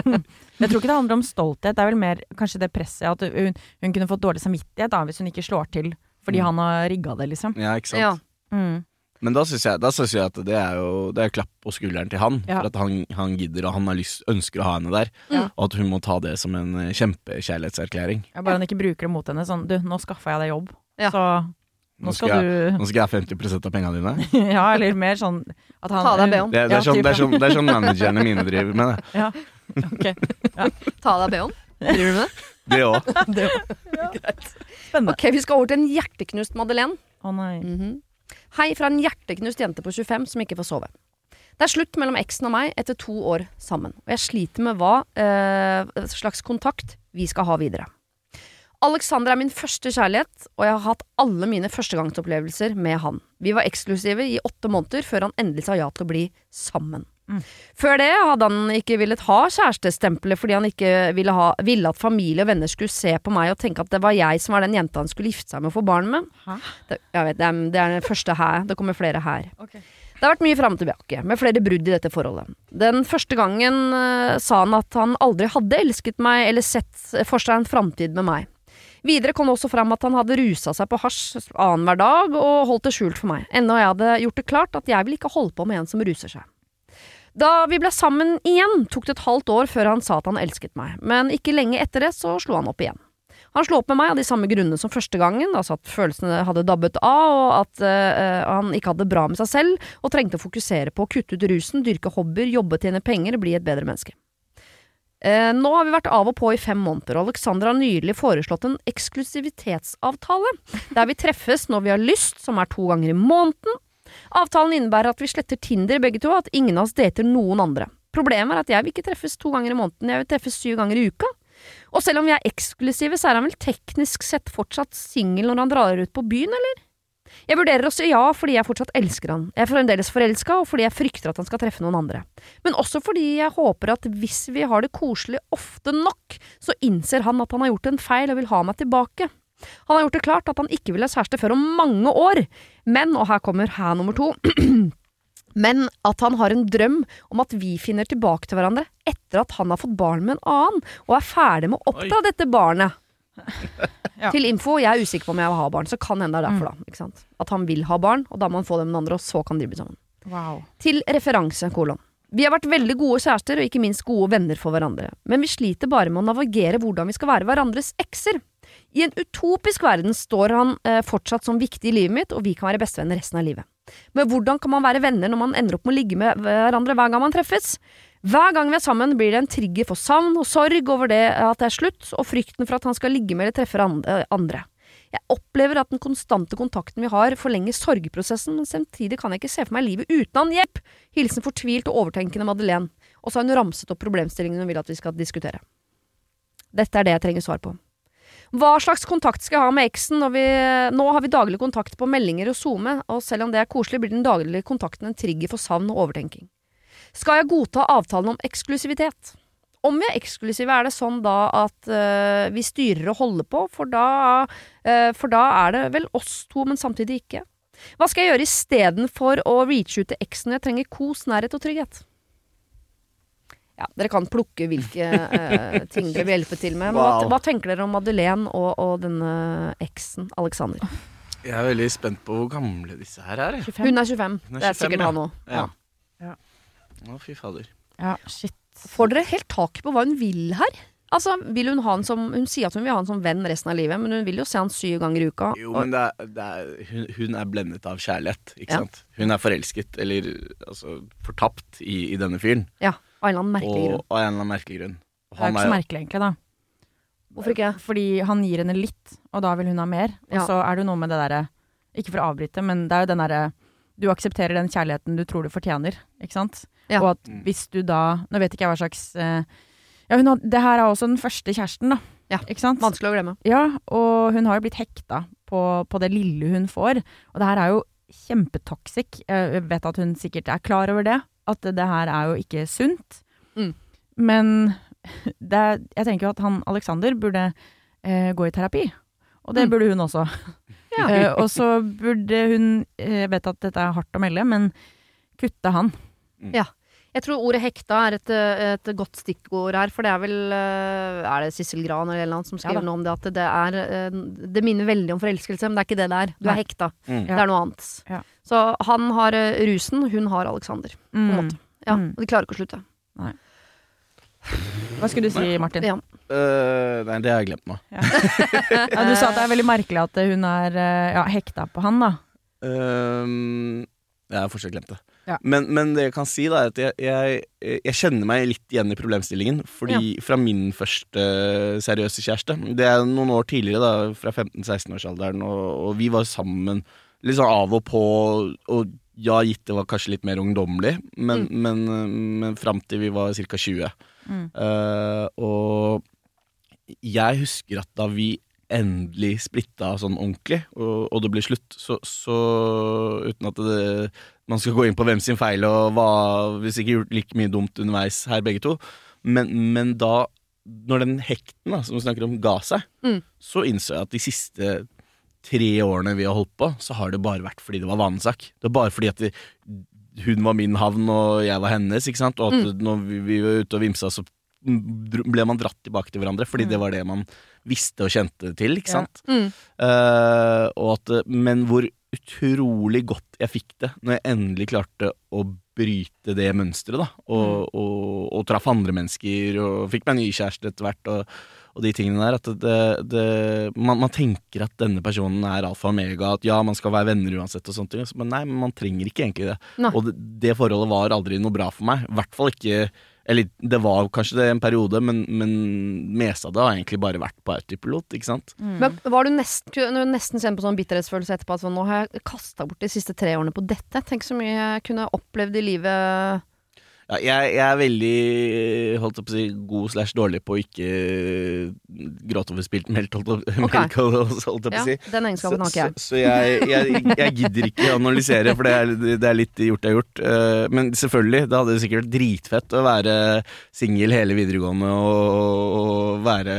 (laughs) jeg tror ikke det handler om stolthet, det er vel mer kanskje det presset at hun, hun kunne fått dårlig samvittighet da, hvis hun ikke slår til fordi Mm. han har rigga det, liksom. Ja, ikke sant? Ja. Mm. Men da syns jeg, jeg at det er jo Det er klapp på skulderen til han. Ja. For at han, han gidder, og han har lyst, ønsker å ha henne der. Ja. Og at hun må ta det som en eh, kjempekjærlighetserklæring. Ja, bare han ikke bruker det mot henne. Sånn, du, nå skaffa jeg deg jobb, Ja. så nå skal jeg, du nå skal jeg ha 50 av pengene dine. (laughs) Ja, eller mer sånn at han Ta deg BH-en. Det, det, er Ja, sånn, det, er sånn, det er sånn managerne mine driver med det. Ja, ok. Ta av deg BH-en. Driver du med det? Det òg. (laughs) Spennende. Ok, vi skal over til en hjerteknust Madeleine. Å nei. Mhm. Hei fra en hjerteknust jente på 25 som ikke får sove. Det er slutt mellom eksen og meg etter to år sammen, og jeg sliter med hva eh, slags kontakt vi skal ha videre. Alexander er min første kjærlighet, og jeg har hatt alle mine førstegangsopplevelser med han. Vi var eksklusive i åtte måneder før han endelig sa ja til å bli sammen. Mm. Før det hadde han ikke villet ha kjærestestempelet fordi han ikke ville, ha, ville at familie og venner skulle se på meg og tenke at det var jeg som var den jenta han skulle gifte seg med og få barn med. Det, jeg vet, det, er, det er den første her. Det kommer flere her. Okay. Det har vært mye fram og tilbake, med flere brudd i dette forholdet. Den første gangen uh, sa han at han aldri hadde elsket meg eller sett for seg en framtid med meg. Videre kom det også fram at han hadde rusa seg på hasj annenhver dag og holdt det skjult for meg, enda jeg hadde gjort det klart at jeg vil ikke holde på med en som ruser seg. Da vi ble sammen igjen, tok det et halvt år før han sa at han elsket meg, men ikke lenge etter det så slo han opp igjen. Han slo opp med meg av de samme grunnene som første gangen, altså at følelsene hadde dabbet av, og at eh, han ikke hadde det bra med seg selv, og trengte å fokusere på å kutte ut rusen, dyrke hobbyer, jobbe, tjene penger, bli et bedre menneske. Eh, nå har vi vært av og på i fem måneder, og Alexander har nylig foreslått en eksklusivitetsavtale, der vi treffes når vi har lyst, som er to ganger i måneden. Avtalen innebærer at vi sletter Tinder begge to, og at ingen av oss dater noen andre. Problemet er at jeg vil ikke treffes to ganger i måneden, jeg vil treffes syv ganger i uka. Og selv om vi er eksklusive, så er han vel teknisk sett fortsatt singel når han drar ut på byen, eller? Jeg vurderer å si ja fordi jeg fortsatt elsker han, jeg er fremdeles forelska, og fordi jeg frykter at han skal treffe noen andre. Men også fordi jeg håper at hvis vi har det koselig ofte nok, så innser han at han har gjort en feil og vil ha meg tilbake. Han har gjort det klart at han ikke vil ha kjæreste før om mange år, men, og her kommer hæ nummer to, (clears throat) men at han har en drøm om at vi finner tilbake til hverandre etter at han har fått barn med en annen, og er ferdig med å oppdra dette barnet. (laughs) Ja. Til info, jeg er usikker på om jeg vil ha barn, så kan hende det er derfor, da. Ikke sant? At han vil ha barn, og da må han få det med den andre, og så kan de bli sammen. Wow. Til referanse, kolon. Vi har vært veldig gode kjærester og ikke minst gode venner for hverandre, men vi sliter bare med å navigere hvordan vi skal være hverandres ekser. I en utopisk verden står han eh, fortsatt som viktig i livet mitt, og vi kan være bestevenner resten av livet. Men hvordan kan man være venner når man ender opp med å ligge med hverandre hver gang man treffes? Hver gang vi er sammen, blir det en trigger for savn og sorg over det at det er slutt, og frykten for at han skal ligge med eller treffe andre. Jeg opplever at den konstante kontakten vi har, forlenger sorgprosessen, men samtidig kan jeg ikke se for meg livet uten han. Hjelp! Hilsen fortvilt og overtenkende Madeleine. Og så har hun ramset opp problemstillingene hun vil at vi skal diskutere. Dette er det jeg trenger svar på. Hva slags kontakt skal jeg ha med eksen når vi Nå har vi daglig kontakt på meldinger og SoMe, og selv om det er koselig, blir den daglige kontakten en trigger for savn og overtenking. Skal jeg godta avtalen om eksklusivitet? Om vi er eksklusive, er det sånn da at uh, vi styrer og holder på, for da, uh, for da er det vel oss to, men samtidig ikke. Hva skal jeg gjøre istedenfor å reache ut til eksen når jeg trenger kos, nærhet og trygghet? Ja, dere kan plukke hvilke øh, ting dere vil hjelpe til med. Men hva, Wow. hva tenker dere om Madeleine og, og denne eksen, Alexander? Jeg er veldig spent på hvor gamle disse her er. jeg. Hun er 25. Hun er det er 25, sikkert ja. han òg. Ja. Ja. Å, fy fader. Ja, shit. Får dere helt tak på hva hun vil her? Altså, vil Hun ha han som Hun sier at hun vil ha han som venn resten av livet, men hun vil jo se han syv ganger i uka. Jo, men det er, det er, hun, hun er blendet av kjærlighet, ikke Ja. sant? Hun er forelsket, eller altså fortapt, i, i denne fyren. Ja, av en eller annen merkelig Og grunn. av en eller annen merkelig grunn. Det er ikke så merkelig, egentlig, da. Hvorfor ikke? Fordi han gir henne litt, og da vil hun ha mer. Og Ja. så er det jo noe med det derre Ikke for å avbryte, men det er jo den derre Du aksepterer den kjærligheten du tror du fortjener, ikke sant? Ja. Og at hvis du da Nå vet ikke jeg hva slags eh, Ja, hun had, det her er også den første kjæresten, da. Ja, Ikke sant? Vanskelig å glemme. Ja, og hun har jo blitt hekta på, på det lille hun får. Og det her er jo kjempetoxic. Jeg vet at hun sikkert er klar over det. At det her er jo ikke sunt. Mm. Men det, jeg tenker jo at han Alexander burde eh, gå i terapi. Og det Mm. burde hun også. (laughs) Ja. Eh, og så burde hun eh, Jeg vet at dette er hardt å melde, men kutte han. Jeg tror ordet hekta er et, eh, et godt stikkord her, for det er vel eh, Er det Sissel Gran eller noe som skriver ja, noe om det? At det er eh, Det minner veldig om forelskelse, men det er ikke det det er. Du er hekta. Mm. Det er noe annet. Ja. Så han har rusen, hun har Alexander. På en Mm. måte. Ja, Mm. Og de klarer ikke å slutte. Nei. Hva skulle du si, Martin? Ja. Uh, nei, det har jeg glemt nå. Ja, du sa at det er veldig merkelig at hun er ja, hekta på han, da. Øhm, jeg har fortsatt glemt det. Ja. Men, men det jeg kan si, da, er at jeg, jeg, jeg kjenner meg litt igjen i problemstillingen. Fordi fra min første seriøse kjæreste Det er noen år tidligere, da, fra 15-16-årsalderen, og, og vi var sammen litt sånn av og på. Og ja, gitt det var kanskje litt mer ungdommelig, men, men, men fram til vi var ca. 20. Mm. Uh, og jeg husker at da vi endelig splitta sånn ordentlig, og, og det ble slutt, så, så uten at det, man skal gå inn på hvem sin feil og hva Hvis ikke gjort like mye dumt underveis her, begge to, men, men da når den hekten da, som vi snakker om, ga seg, Mm. så innså jeg at de siste tre årene vi har holdt på, så har det bare vært fordi det var vanesak. Det var bare fordi at vi, hun var min havn, og jeg var hennes, ikke sant? Og at når vi, vi var ute og vimsa, så ble man dratt tilbake til hverandre, fordi det var det man visste og kjente til, ikke Ja. sant? Mm. Uh, og at, men hvor utrolig godt jeg fikk det når jeg endelig klarte å bryte det mønsteret, da. Og, og, og traff andre mennesker, og fikk meg ny kjæreste etter hvert, og, og de tingene der. At det, det, man, man tenker at denne personen er alfa og omega, at ja, man skal være venner uansett, og sånne ting. Men nei, man trenger ikke egentlig det. Nei. Og det, det forholdet var aldri noe bra for meg. I hvert fall ikke Eller det var kanskje det en periode, men, men meste av det har egentlig bare vært på autopilot, ikke sant. Men var du nesten, du nesten kjenne på sånn bitterhetsfølelse etterpå? At sånn, nå har jeg kasta bort de siste tre årene på dette. Tenk så mye jeg kunne opplevd i livet. Ja, jeg, jeg er veldig holdt opp å si, god slash dårlig på å ikke gråte over spilt melk, holdt jeg Ok. holdt å si. den egenskapen har ikke jeg. Så, så jeg, jeg, jeg gidder ikke analysere, for det er, det er litt gjort er gjort. Eh, Men selvfølgelig, det hadde sikkert vært dritfett å være singel hele videregående og, og være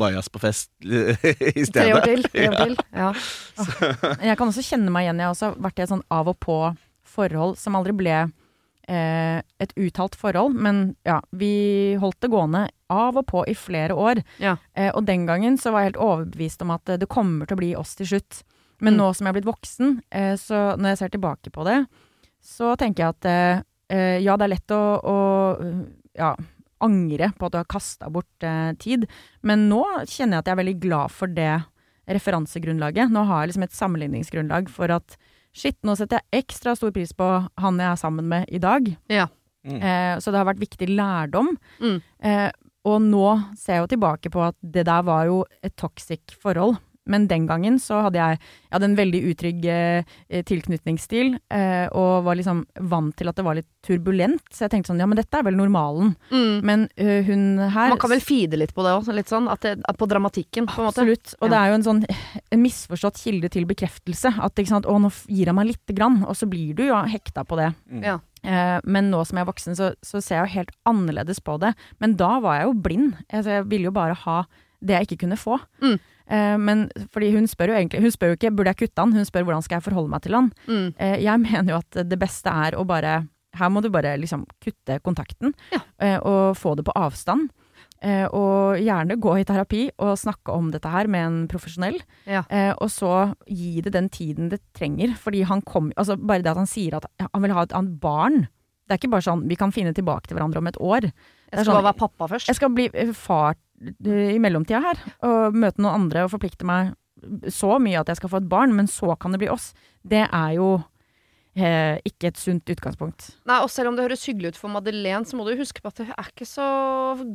bajas på fest (laughs) i stedet. Tre år til. Tre år til. Ja. (laughs) Jeg kan også kjenne meg igjen. Jeg har også vært i et sånn av og på forhold som aldri ble eh, et uttalt forhold, men ja, vi holdt det gående av og på i flere år. Ja. Eh, og den gangen så var jeg helt overbevist om at eh, det kommer til å bli oss til slutt. Men Mm. nå som jeg er blitt voksen, eh, så når jeg ser tilbake på det, så tenker jeg at eh, eh, ja, det er lett å, å ja, angre på at du har kasta bort tid, men nå kjenner jeg at jeg er veldig glad for det referansegrunnlaget. Nå har jeg liksom et sammenligningsgrunnlag for at shit, nå setter jeg ekstra stor pris på han jeg er sammen med i dag. Ja. Mm. Eh, så det har vært viktig lærdom. Mm. Eh, og nå ser jeg jo tilbake på at det der var jo et toxic forhold. Men den gangen så hadde jeg, jeg hadde en veldig utrygg eh, tilknytningsstil, eh, og var liksom vant til at det var litt turbulent. Så jeg tenkte sånn, ja men dette er vel normalen. Mm. Men eh, hun her Man kan vel feede litt på det òg, litt sånn. At det, at på dramatikken, på en måte. Absolutt. Og Ja. det er jo en sånn en misforstått kilde til bekreftelse. At ikke sant, å nå gir han meg lite grann, og så blir du jo hekta på det. Ja. Eh, men nå som jeg er voksen, så, så ser jeg jo helt annerledes på det. Men da var jeg jo blind. Altså, jeg ville jo bare ha det jeg ikke kunne få. Mm. Eh, men fordi hun spør jo egentlig Hun spør jo ikke burde jeg kutte han, hun spør hvordan skal jeg forholde meg til han. Mm. Eh, jeg (laughs) mener jo at det beste er å bare Her må du bare liksom kutte kontakten, Ja. eh, og få det på avstand. Og gjerne gå i terapi og snakke om dette her med en profesjonell. Ja. Og så gi det den tiden det trenger. Fordi han kom Altså bare det at han sier at han vil ha et annet barn. Det er ikke bare sånn vi kan finne tilbake til hverandre om et år. Jeg skal sånn, være pappa først. jeg skal bli far i mellomtida her, og møte noen andre og forplikte meg så mye at jeg skal få et barn, men så kan det bli oss. Det er jo eh, ikke et sunt utgangspunkt. Nei, og selv om det høres hyggelig ut for Madeleine, så må du huske på at det er ikke så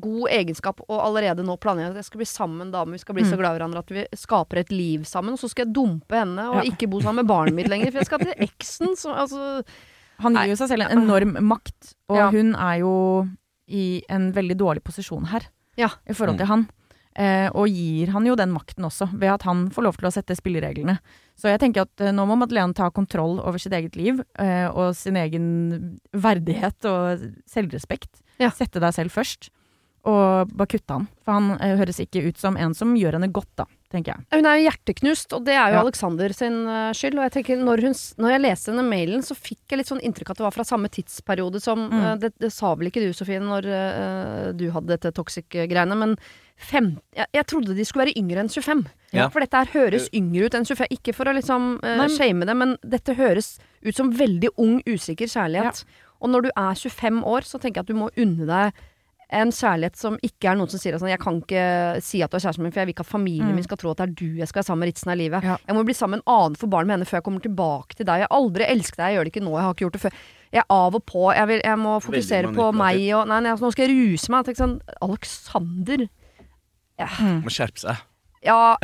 god egenskap å allerede nå planlegge at jeg skal bli sammen med en dame, vi skal bli så Mm. glad i hverandre at vi skaper et liv sammen, og så skal jeg dumpe henne og Ja. ikke bo sammen med barnet mitt lenger, for jeg skal til eksen, så altså Han gir jo seg selv en enorm makt, og Ja. hun er jo i en veldig dårlig posisjon her Ja. i forhold Mm. til han. Eh, og gir han jo den makten også, ved at han får lov til å sette spillereglene. Så jeg tenker at eh, nå må Madeleine ta kontroll over sitt eget liv eh, og sin egen verdighet og selvrespekt. Ja. Sette deg selv først, og bare kutte han. For han eh, høres ikke ut som en som gjør henne godt, da, tenker jeg. Hun er jo hjerteknust, og det er jo Ja. Alexander sin uh, skyld. Og jeg tenker, når, hun, når jeg leste denne mailen, så fikk jeg litt sånn inntrykk at det var fra samme tidsperiode som Mm. uh, det, det sa vel ikke du, Sofie, når uh, du hadde dette toxic-greiene, men fem, jeg, jeg trodde de skulle være yngre enn 25. Ja. For dette her høres yngre ut enn 25. Ikke for å liksom uh, shame det, men dette høres ut som veldig ung, usikker kjærlighet. Og når du er 25 år, så tenker jeg at du må unne deg en kjærlighet som ikke er noen som sier sånn, jeg kan ikke si at du er kjæresten min, for jeg vil ikke at familien Mm. min skal tro at det er du jeg skal være sammen med resten av livet. Ja. Jeg må bli sammen med en annen for barn med henne før jeg kommer tilbake til deg. Jeg har aldri elsket deg, jeg gjør det ikke nå, jeg har ikke gjort det før. Jeg er av og på, jeg, vil, jeg må fokusere på meg og Nei, nei, nå skal jeg ruse meg. Tenk sånn, Alexander ja, Mm. Må skjerpe seg. Ja,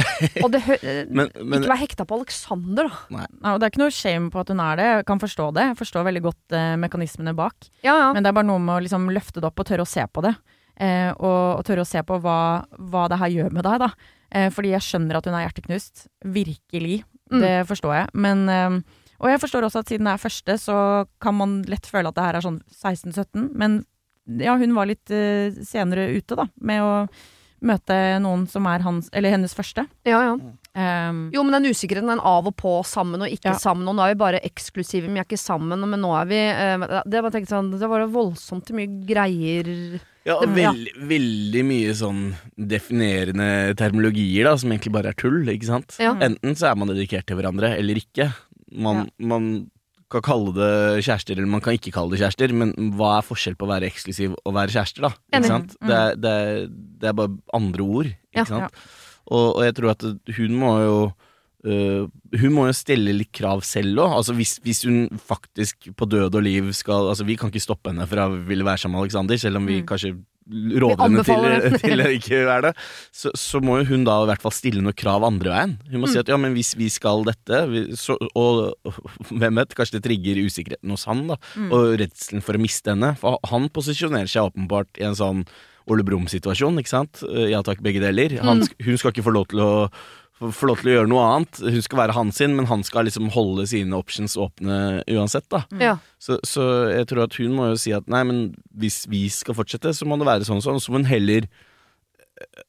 og det hø (laughs) Men, men Ikke vær hekta på Alexander, da. Nei, og det er ikke noe shame på at hun er det. Jeg kan forstå det. Jeg forstår veldig godt eh, mekanismene bak. Ja, ja. Men det er bare noe med å liksom løfte det opp og tørre å se på det. Eh, og, og tørre å se på hva, hva det her gjør med deg, da. Eh, fordi jeg skjønner at hun er hjerteknust. Virkelig. Mm. Det forstår jeg. Men eh, Og jeg forstår også at siden det er første, så kan man lett føle at det her er sånn 16-17. Men ja, hun var litt eh, senere ute, da, med å møte noen som er hans, eller hennes første. ja, ja. Um, Jo, men den usikkerheten, den av og på, sammen og ikke Ja. sammen. Og nå er vi bare eksklusive, men vi er ikke sammen. Men nå er vi uh, Det var, tenkt sånn, det var voldsomt mye greier Ja, og veld, ja. veldig, mye sånn definerende termologier, da, som egentlig bare er tull, ikke sant? Ja. Enten så er man dedikert til hverandre, eller ikke. Man, man kan kalle det kjærester, eller man kan ikke kalle det kjærester, men hva er forskjell på å være eksklusiv og være kjærester, da? Ikke sant? Det, er, det, er, det er bare andre ord, ikke Ja. sant? Og, og jeg tror at hun må jo øh, hun må jo stille litt krav selv òg. Altså hvis, hvis hun faktisk på død og liv skal Altså Vi kan ikke stoppe henne fra å ville være sammen med Alexander, selv om vi Mm. kanskje råder henne til, (laughs) til å ikke være det. Så, så må jo hun da i hvert fall stille noen krav andre veien. Hun må si at ja, men hvis vi skal dette vi, så, og, hvem vet, kanskje det trigger usikkerheten hos han, da. Mm. Og redselen for å miste henne. For han posisjonerer seg åpenbart i en sånn Ole Brumm-situasjon, ikke sant? Ja takk, begge deler. Han, Mm. Hun skal ikke få lov til å få få lov til å gjøre noe annet. Hun skal være han sin, men han skal liksom holde sine options åpne uansett, da. Ja. Så, så jeg tror at hun må jo si at nei, men hvis vi skal fortsette, så må det være sånn og sånn. Så må hun heller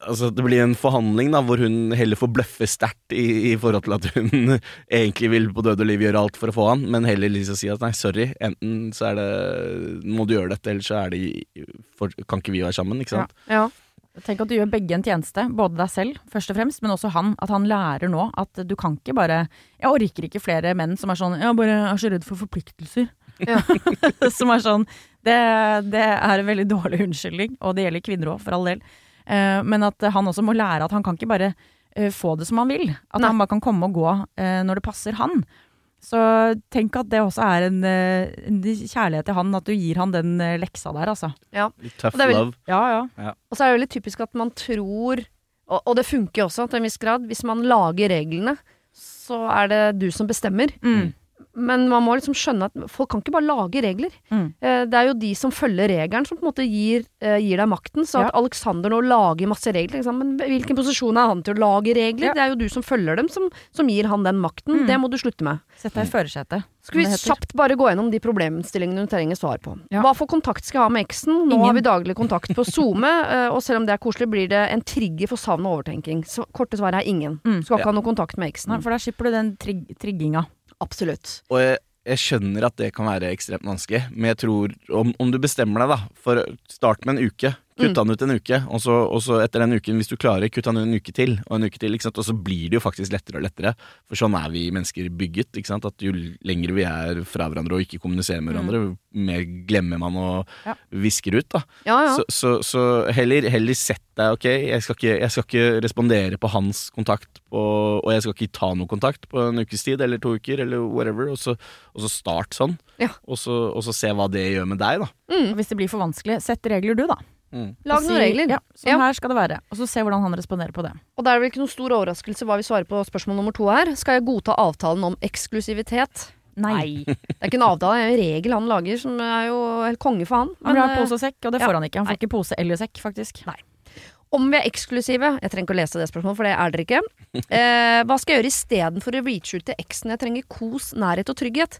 Altså Det blir en forhandling da hvor hun heller får bløffe sterkt i, i forhold til at hun (laughs) egentlig vil på død og liv gjøre alt for å få han, men heller liksom si at nei, sorry, enten så er det må du gjøre dette, eller så er det for, kan ikke vi være sammen, ikke sant. Ja. Tenk at du gjør begge en tjeneste, både deg selv først og fremst, men også han. At han lærer nå at du kan ikke bare Jeg orker ikke flere menn som er sånn Jeg bare er så redd for forpliktelser. Ja. (laughs) som er sånn det, det er en veldig dårlig unnskyldning, og det gjelder kvinner òg, for all del. Eh, men at han også må lære at han kan ikke bare eh, få det som han vil. At Nei. han bare kan komme og gå eh, når det passer han. Så tenk at det også er en, en kjærlighet til han, at du gir han den leksa der, altså. Ja. Tough Og det er vel- love. Ja, ja. Ja. Og så er det veldig typisk at man tror, og, og det funker jo også til en viss grad, hvis man lager reglene, så er det du som bestemmer. Mm. Men man må liksom skjønne at folk kan ikke bare lage regler. Mm. Eh, Det er jo de som følger regelen som på en måte gir, eh, gir deg makten. Så at Ja. Alexander nå lager masse regler, liksom. men hvilken posisjon er han til å lage regler? Ja. Det er jo du som følger dem, som, som gir han den makten. Mm. Det må du slutte med. Sett deg i førersetet. Skal vi kjapt bare gå gjennom de problemstillingene du trenger svar på. Ja. Hva for kontakt skal jeg ha med eksen? Nå Ingen. har vi daglig kontakt på SoMe, (laughs) eh, og selv om det er koselig, blir det en trigger for savn og overtenking. Så korte svaret er ingen. Mm. Skal ikke ha noe kontakt med eksen. Nei, for da slipper du den trig trigginga. Absolutt. Og jeg, jeg skjønner at det kan være ekstremt vanskelig, men jeg tror om, om du bestemmer deg da for start med en uke, kutt Mm. han ut en uke, og så, og så etter den uken, hvis du klarer, kutt han ut en uke til, og en uke til, og så blir det jo faktisk lettere og lettere. For sånn er vi mennesker bygget, at jo lenger vi er fra hverandre og ikke kommuniserer med hverandre, jo mer glemmer man og Ja. visker ut. da. Ja, ja. Så, så, så heller, heller sett deg, ok, jeg skal, ikke, jeg skal ikke respondere på hans kontakt, på, og jeg skal ikke ta noe kontakt på en ukes tid, eller to uker, eller whatever, og så, og så start sånn. Ja. Og, så, og så se hva det gjør med deg, da. Mm. hvis det blir for vanskelig, sett regler du, da. Mm. Lag noen regler. Ja, sånn Ja. her skal det være. Og så se hvordan han responderer på det. Og det er vel ikke noen stor overraskelse hva vi svarer på spørsmål nummer to her. Skal jeg godta avtalen om eksklusivitet? Nei. Det er ikke en avtale, det er en regel han lager, som er jo helt konge for han. Han vil ha eh, pose og sekk, og det ja. får han ikke. Han Nei. får ikke pose eller sekk, faktisk. Nei. Om vi er eksklusive Jeg trenger ikke å lese det spørsmålet, for det er dere ikke. (laughs) Eh, hva skal jeg gjøre istedenfor å reache ut til eksen? Jeg trenger kos, nærhet og trygghet.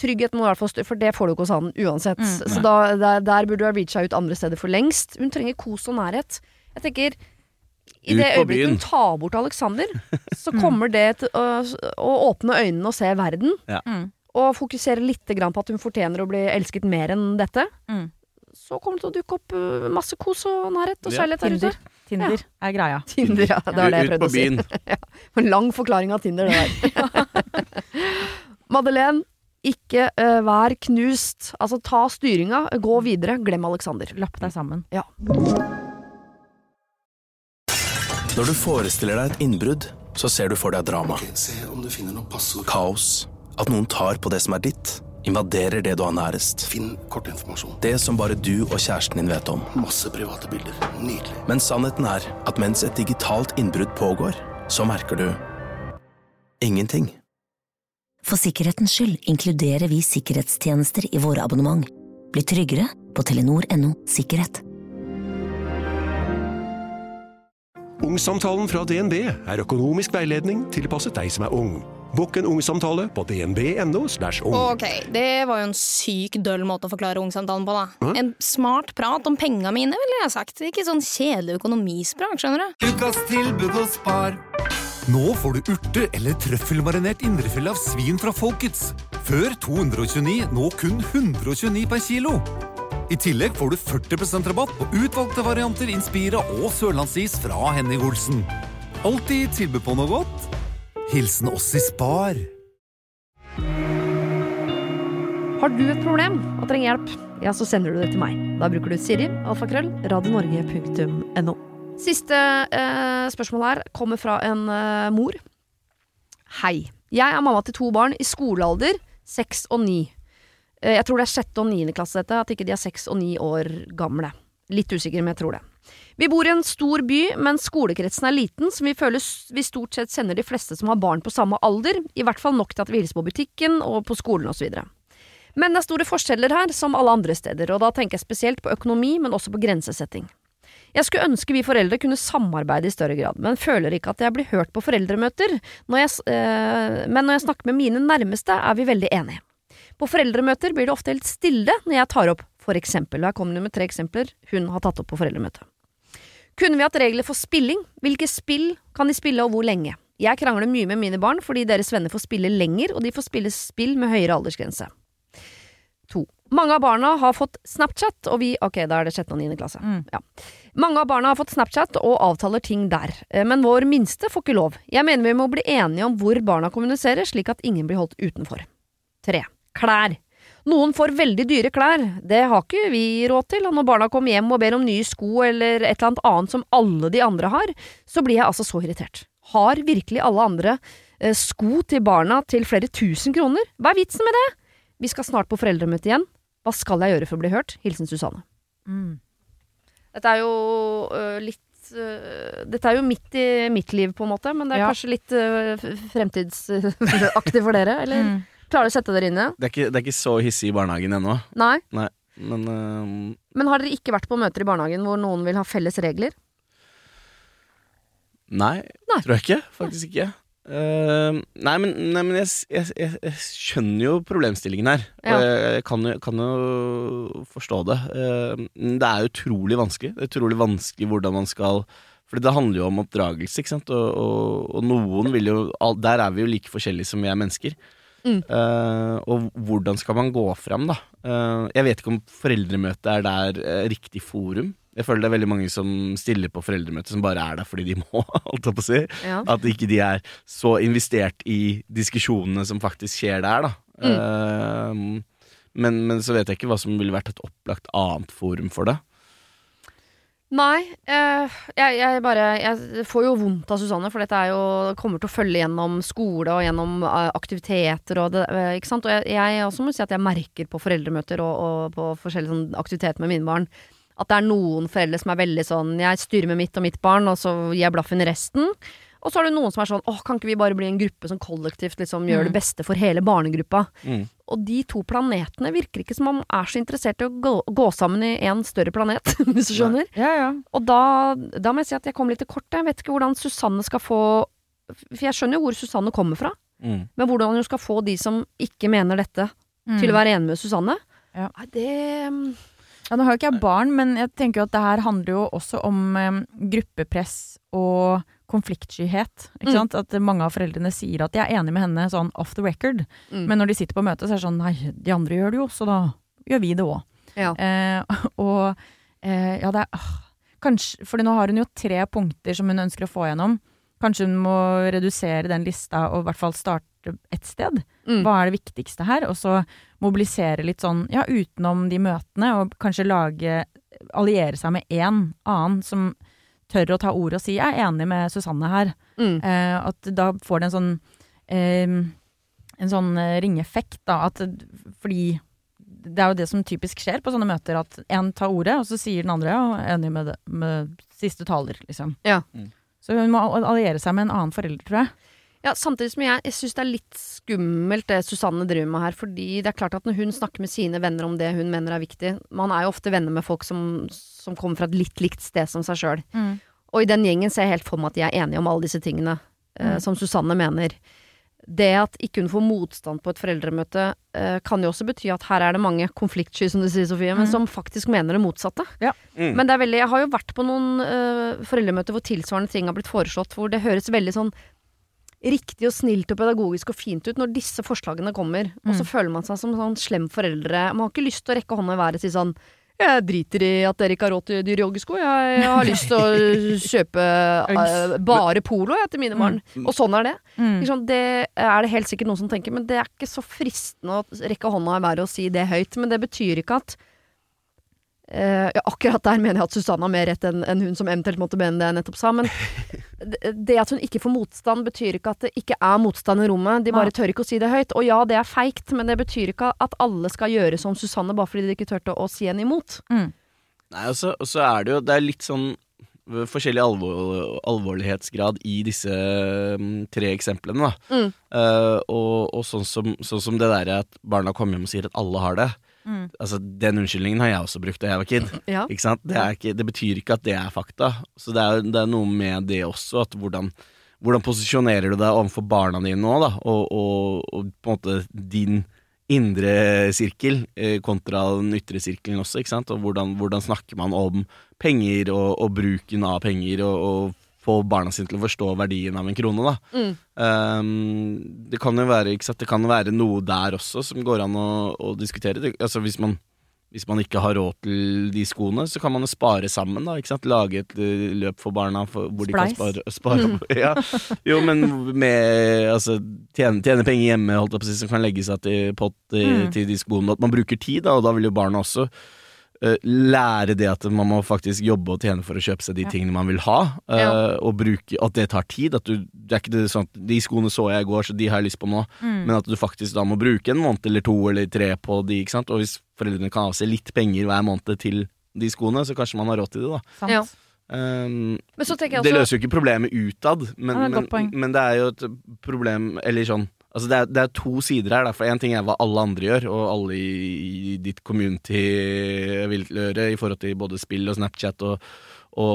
Trygghet må i hvert fall stø, for det får du ikke hos han uansett. Mm. Så da, der, der burde du ha reacha ut andre steder for lengst. Hun trenger kos og nærhet. Jeg tenker i det øyeblikket hun tar bort Alexander, (laughs) så kommer det til å, å åpne øynene og se verden. Ja. Mm. Og fokusere litt grann på at hun fortjener å bli elsket mer enn dette. Mm. Så kommer det til å dukke opp uh, masse kos og nærhet og Ja. kjærlighet der ute. Tinder. ja. er greia. Tinder, ja. Det var det jeg prøvde å si. byen. (laughs) En lang forklaring av Tinder, det der. (laughs) Madeleine, ikke uh, vær knust. Altså, ta styringa, gå videre. Glem Alexander. Lapp deg sammen. Når du forestiller deg et innbrudd, så ser du for deg drama. Okay, Se om du finner noe passord. Kaos. At noen tar på det som er ditt. Invaderer det du har nærest. Finn kortinformasjon. Det som bare du og kjæresten din vet om. Masse private bilder. Nydelig. Men sannheten er at mens et digitalt innbrudd pågår, så merker du ingenting. For sikkerhetens skyld inkluderer vi sikkerhetstjenester i våre abonnement. Bli tryggere på telenor.no sikkerhet. Ungsamtalen fra DNB er økonomisk veiledning tilpasset deg som er ung. Bukk en ungsamtale på dnb.no. ung. Ok, det var jo en syk døll måte å forklare ungsamtalen på, da. En smart prat om penga mine, ville jeg sagt. Ikke sånn kjedelig økonomisprat, skjønner du. Ukas tilbud og Spar. Nå får du urte- eller trøffelmarinert indrefilet av svin fra Folkets. Før 229, nå kun 129 per kilo. I tillegg får du 40% rabatt på utvalgte varianter Inspira og sørlandsis fra Henning Olsen. Alltid tilbud på noe godt. Hilsen oss i Spar. Har du et problem og trenger hjelp, ja, så sender du det til meg. Da bruker du Siri, alfakrøll, radionorge.no. Siste eh, spørsmål her kommer fra en eh, mor. Hei. Jeg er mamma til to barn i skolealder, seks og ni. Eh, jeg tror det er sjette og niende klasse dette, at ikke de er seks og ni år gamle. Litt usikker, men jeg tror det. Vi bor i en stor by, men skolekretsen er liten, så vi føler vi stort sett kjenner de fleste som har barn på samme alder, i hvert fall nok til at vi hilser på butikken og på skolen osv. Men det er store forskjeller her, som alle andre steder, og da tenker jeg spesielt på økonomi, men også på grensesetting. Jeg skulle ønske vi foreldre kunne samarbeide i større grad, men føler ikke at jeg blir hørt på foreldremøter. Når jeg, eh, men når jeg snakker med mine nærmeste, er vi veldig enige. På foreldremøter blir det ofte helt stille når jeg tar opp for eksempel, og her kommer det med tre eksempler hun har tatt opp på foreldremøtet. Kunne vi hatt regler for spilling? Hvilke spill kan de spille, og hvor lenge? Jeg krangler mye med mine barn fordi deres venner får spille lenger, og de får spille spill med høyere aldersgrense. To. Mange av barna har fått Snapchat, og vi Ok, da er det sjette og niende klasse. Ja. Mange av barna har fått Snapchat og avtaler ting der, Eh, men vår minste får ikke lov. Jeg mener vi må bli enige om hvor barna kommuniserer, slik at ingen blir holdt utenfor. Tre. Klær. Noen får veldig dyre klær, det har ikke vi råd til, og når barna kommer hjem og ber om nye sko eller et eller annet som alle de andre har, så blir jeg altså så irritert. Har virkelig alle andre eh, sko til barna til flere tusen kroner? Hva er vitsen med det? Vi skal snart på foreldremøte igjen. Hva skal jeg gjøre for å bli hørt? Hilsen Susanne. Dette er jo øh, litt øh, Dette er jo midt i mitt liv, på en måte, men det er Ja. kanskje litt uh, fremtidsaktig for dere, eller? Mm. Klarer du å sette dere inn i det? Det er ikke, det er ikke så hissig i barnehagen ennå. Nei? Nei. Men uh, Men har dere ikke vært på møter i barnehagen hvor noen vil ha felles regler? nei, tror jeg ikke. Faktisk ikke. Ehm, nei, men, nei, men jeg, jeg, jeg, jeg skjønner jo problemstillingen her. Ja. Og jeg, kan, jo, kan jo forstå det. Uh, det er utrolig vanskelig. Det er utrolig vanskelig hvordan man skal For det handler jo om oppdragelse, ikke sant. Og, og, og noen vil jo Der er vi jo like forskjellige som vi er mennesker. Mm. Uh, og hvordan skal man gå fram, da? Jeg vet ikke om foreldremøtet er der riktig forum. Jeg føler det er veldig mange som stiller på foreldremøte som bare er der fordi de må, (laughs) holdt jeg på å si. Ja. At ikke de er så investert i diskusjonene som faktisk skjer der, da. Eh, men, men så vet jeg ikke hva som ville vært et opplagt annet forum for det. Nei, eh, jeg, jeg bare Jeg får jo vondt av Susanne, for dette er jo kommer til å følge gjennom skole og gjennom eh, aktiviteter og det, Ikke sant. Og jeg, jeg også må si at jeg merker på foreldremøter og, og på forskjellige sånn, aktiviteter med mine barn at det er noen foreldre som er veldig sånn Jeg styrer med mitt og mitt barn, og så gir jeg blaffen i resten. Og så er det noen som er sånn åh, kan ikke vi bare bli en gruppe som kollektivt liksom gjør det beste for hele barnegruppa? Mm. Og de to planetene virker ikke som om man er så interessert i å gå, gå sammen i en større planet, (laughs) hvis du skjønner. Ja, ja. Og da, da må jeg si at jeg kom litt til kort. Jeg vet ikke hvordan Susanne skal få For jeg skjønner jo hvor Susanne kommer fra, Mm. men hvordan hun skal få de som ikke mener dette, Mm. til å være enig med Susanne, Ja. Nei, det Ja, nå har jo ikke jeg barn, men jeg tenker jo at det her handler jo også om eh, gruppepress og konfliktskyhet. Ikke Mm. sant? At mange av foreldrene sier at de er enig med henne sånn off the record, Mm. men når de sitter på møtet, så er det sånn nei, de andre gjør det jo, så da gjør vi det òg. Ja. Eh, (laughs) og eh, ja, det er ah, Kanskje, fordi nå har hun jo tre punkter som hun ønsker å få gjennom. Kanskje hun må redusere den lista og i hvert fall starte et sted. Mm. Hva er det viktigste her? Og så mobilisere litt sånn, ja, utenom de møtene, og kanskje lage Alliere seg med én annen som tør å ta ordet og si 'jeg er enig med Susanne her'. Mm. Eh, at da får det en sånn eh, En sånn eh, ringeffekt, da. At, fordi det er jo det som typisk skjer på sånne møter, at én tar ordet, og så sier den andre 'ja, jeg er enig med, det, med siste taler', liksom. Ja. Mm. Så hun må alliere seg med en annen forelder, tror jeg. Ja, samtidig som jeg, jeg syns det er litt skummelt det Susanne driver med her. Fordi det er klart at når hun snakker med sine venner om det hun mener er viktig Man er jo ofte venner med folk som, som kommer fra et litt likt sted som seg sjøl. Og i den gjengen ser jeg helt for meg at de er enige om alle disse tingene eh, Mm. som Susanne mener. Det at ikke hun får motstand på et foreldremøte, eh, kan jo også bety at her er det mange konfliktsky, som du sier, Sofie, men Mm. som faktisk mener det motsatte. Ja. Mm. Men det er veldig Jeg har jo vært på noen eh, foreldremøter hvor tilsvarende ting har blitt foreslått, hvor det høres veldig sånn riktig og snilt og pedagogisk og fint ut når disse forslagene kommer, og så Mm. føler man seg som sånn slem foreldre. Man har ikke lyst til å rekke hånda i været og si sånn jeg driter i at dere ikke har råd til dyre joggesko. Jeg, jeg har lyst til å (laughs) kjøpe uh, bare polo jeg, til mine barn. Og sånn er det. Mm. Ikke? Det er det helt sikkert noen som tenker, men det er ikke så fristende å rekke hånda i været og si det høyt. Men det betyr ikke at eh, ja, Akkurat der mener jeg at Susanne har mer rett enn en hun som eventuelt måtte mene det jeg nettopp sa. Men (laughs) det- at hun ikke får motstand, betyr ikke at det ikke er motstand i rommet. De bare tør ikke å si det høyt. Og ja, det er feigt, men det betyr ikke at alle skal gjøre som Susanne bare fordi de ikke turte å si henne imot. Nei, og så, og så er det jo Det er litt sånn øh, forskjellig alvor, alvorlighetsgrad i disse mm, tre eksemplene. Da. Mm. Uh, og og sånn, som, sånn som det derre at barna kommer hjem og sier at alle har det. Mm. Altså, Den unnskyldningen har jeg også brukt da jeg var kid. Ja. Ikke sant? Det, ikke, det betyr ikke at det er fakta. Så det er, det er noe med det også, at hvordan hvordan posisjonerer du deg overfor barna dine nå, da, og, og, og på en måte din indre sirkel eh, kontra den ytre sirkelen også, ikke sant? Og hvordan, hvordan snakker man om penger og, og bruken av penger, og, og få barna sine til å forstå verdien av en krone, da. Mm. Um, det kan jo være, ikke sant? Det kan være noe der også som går an å, å diskutere. Det, altså hvis man, hvis man ikke har råd til de skoene, så kan man jo spare sammen, da. Lage et eh, løp for barna for, hvor de kan spare, spare mm. (laughs) Ja. Jo, men med altså, tjene, tjene penger hjemme, holdt jeg på å si, som kan legge seg til pott til, Mm. til de skoene. At man bruker tid, da, og da vil jo barna også eh, lære det at man må faktisk jobbe og tjene for å kjøpe seg de tingene man vil ha, eh, Ja. og bruke, at det tar tid. At du, det er ikke det sånn at de skoene så jeg i går, så de har jeg lyst på nå. Mm. Men at du faktisk da må bruke en måned eller to eller tre på de, ikke sant. Og hvis foreldrene kan avse litt penger hver måned til de skoene, så kanskje man har råd til det, da. Ja. Um, Men så tenker jeg det løser jo ikke problemet utad, men, Ja, det men, men det er jo et problem Eller sånn Altså det, er, det er to sider her. da. For Én ting er hva alle andre gjør, og alle i, i ditt community vil gjøre i forhold til både spill og Snapchat og, og,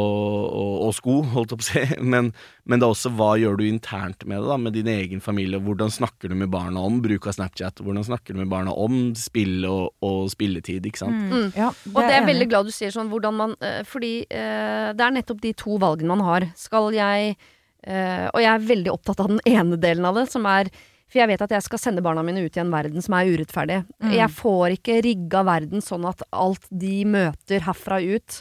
og, og sko, holdt jeg på å si. (laughs) Men, men det er også hva gjør du internt med det, da, med din egen familie. Hvordan snakker du med barna om bruk av Snapchat? Hvordan snakker du med barna om spill og, og spilletid? ikke sant? Mm. Ja, Og det er jeg veldig glad du sier sånn hvordan man eh, Fordi eh, det er nettopp de to valgene man har. Skal jeg eh, Og jeg er veldig opptatt av den ene delen av det, som er For jeg vet at jeg skal sende barna mine ut i en verden som er urettferdig. Mm. Jeg får ikke rigga verden sånn at alt de møter herfra ut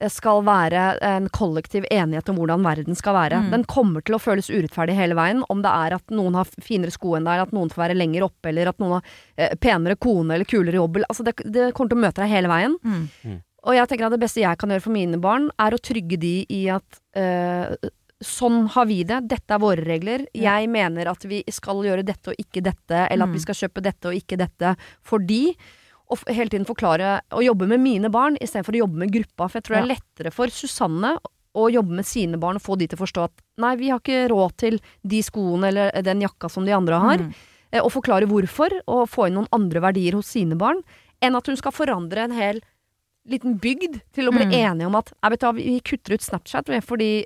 eh, skal være en kollektiv enighet om hvordan verden skal være. Mm. Den kommer til å føles urettferdig hele veien, om det er at noen har finere sko enn deg, at noen får være lenger oppe, eller at noen har eh, penere kone eller kulere jobb. Altså det, det kommer til å møte deg hele veien. Mm. Og jeg tenker at det beste jeg kan gjøre for mine barn, er å trygge de i at eh, sånn har vi det, dette er våre regler. Ja. Jeg mener at vi skal gjøre dette og ikke dette, eller at Mm. vi skal kjøpe dette og ikke dette, fordi og hele tiden forklare og jobbe med mine barn istedenfor å jobbe med gruppa. For jeg tror det er lettere for Susanne å jobbe med sine barn og få de til å forstå at nei, vi har ikke råd til de skoene eller den jakka som de andre har. Mm. Eh, Og forklare hvorfor, og få inn noen andre verdier hos sine barn, enn at hun skal forandre en hel liten bygd til å bli Mm. enige om at jeg vet hva, vi kutter ut Snapchat fordi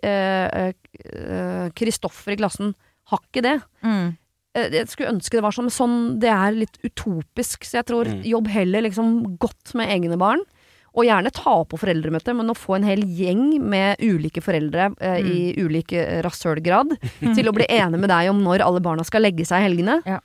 Kristoffer i klassen har ikke det. Mm. Eh, Jeg skulle ønske det var sånn, men sånn, det er litt utopisk. Så jeg tror Mm. jobb heller liksom godt med egne barn. Og gjerne ta opp på foreldremøte, men å få en hel gjeng med ulike foreldre eh, i ulik eh, rasshølgrad (laughs) til å bli enige med deg om når alle barna skal legge seg i helgene. Ja.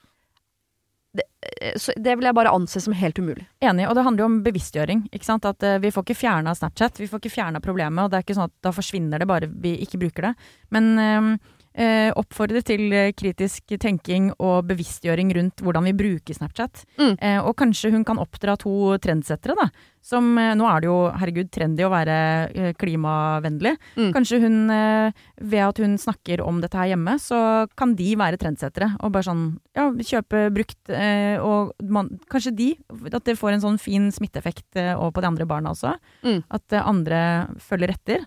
Det, eh, det vil jeg bare anse som helt umulig. Enig, og det handler jo om bevisstgjøring. ikke sant? At uh, Vi får ikke fjerna Snapchat, vi får ikke fjerna problemet. og det er ikke sånn at Da forsvinner det bare vi ikke bruker det. Men eh, eh, oppfordre til eh, kritisk tenking og bevisstgjøring rundt hvordan vi bruker Snapchat. Mm. Eh, og kanskje hun kan oppdra to trendsettere, da. Som eh, Nå er det jo herregud trendy å være eh, klimavennlig. Mm. Kanskje hun, ved at hun snakker om dette her hjemme, så kan de være trendsettere. Og bare sånn, ja, kjøpe brukt, og man, kanskje de, at det får en sånn fin smitteeffekt over på de andre barna også. Mm. At andre følger etter.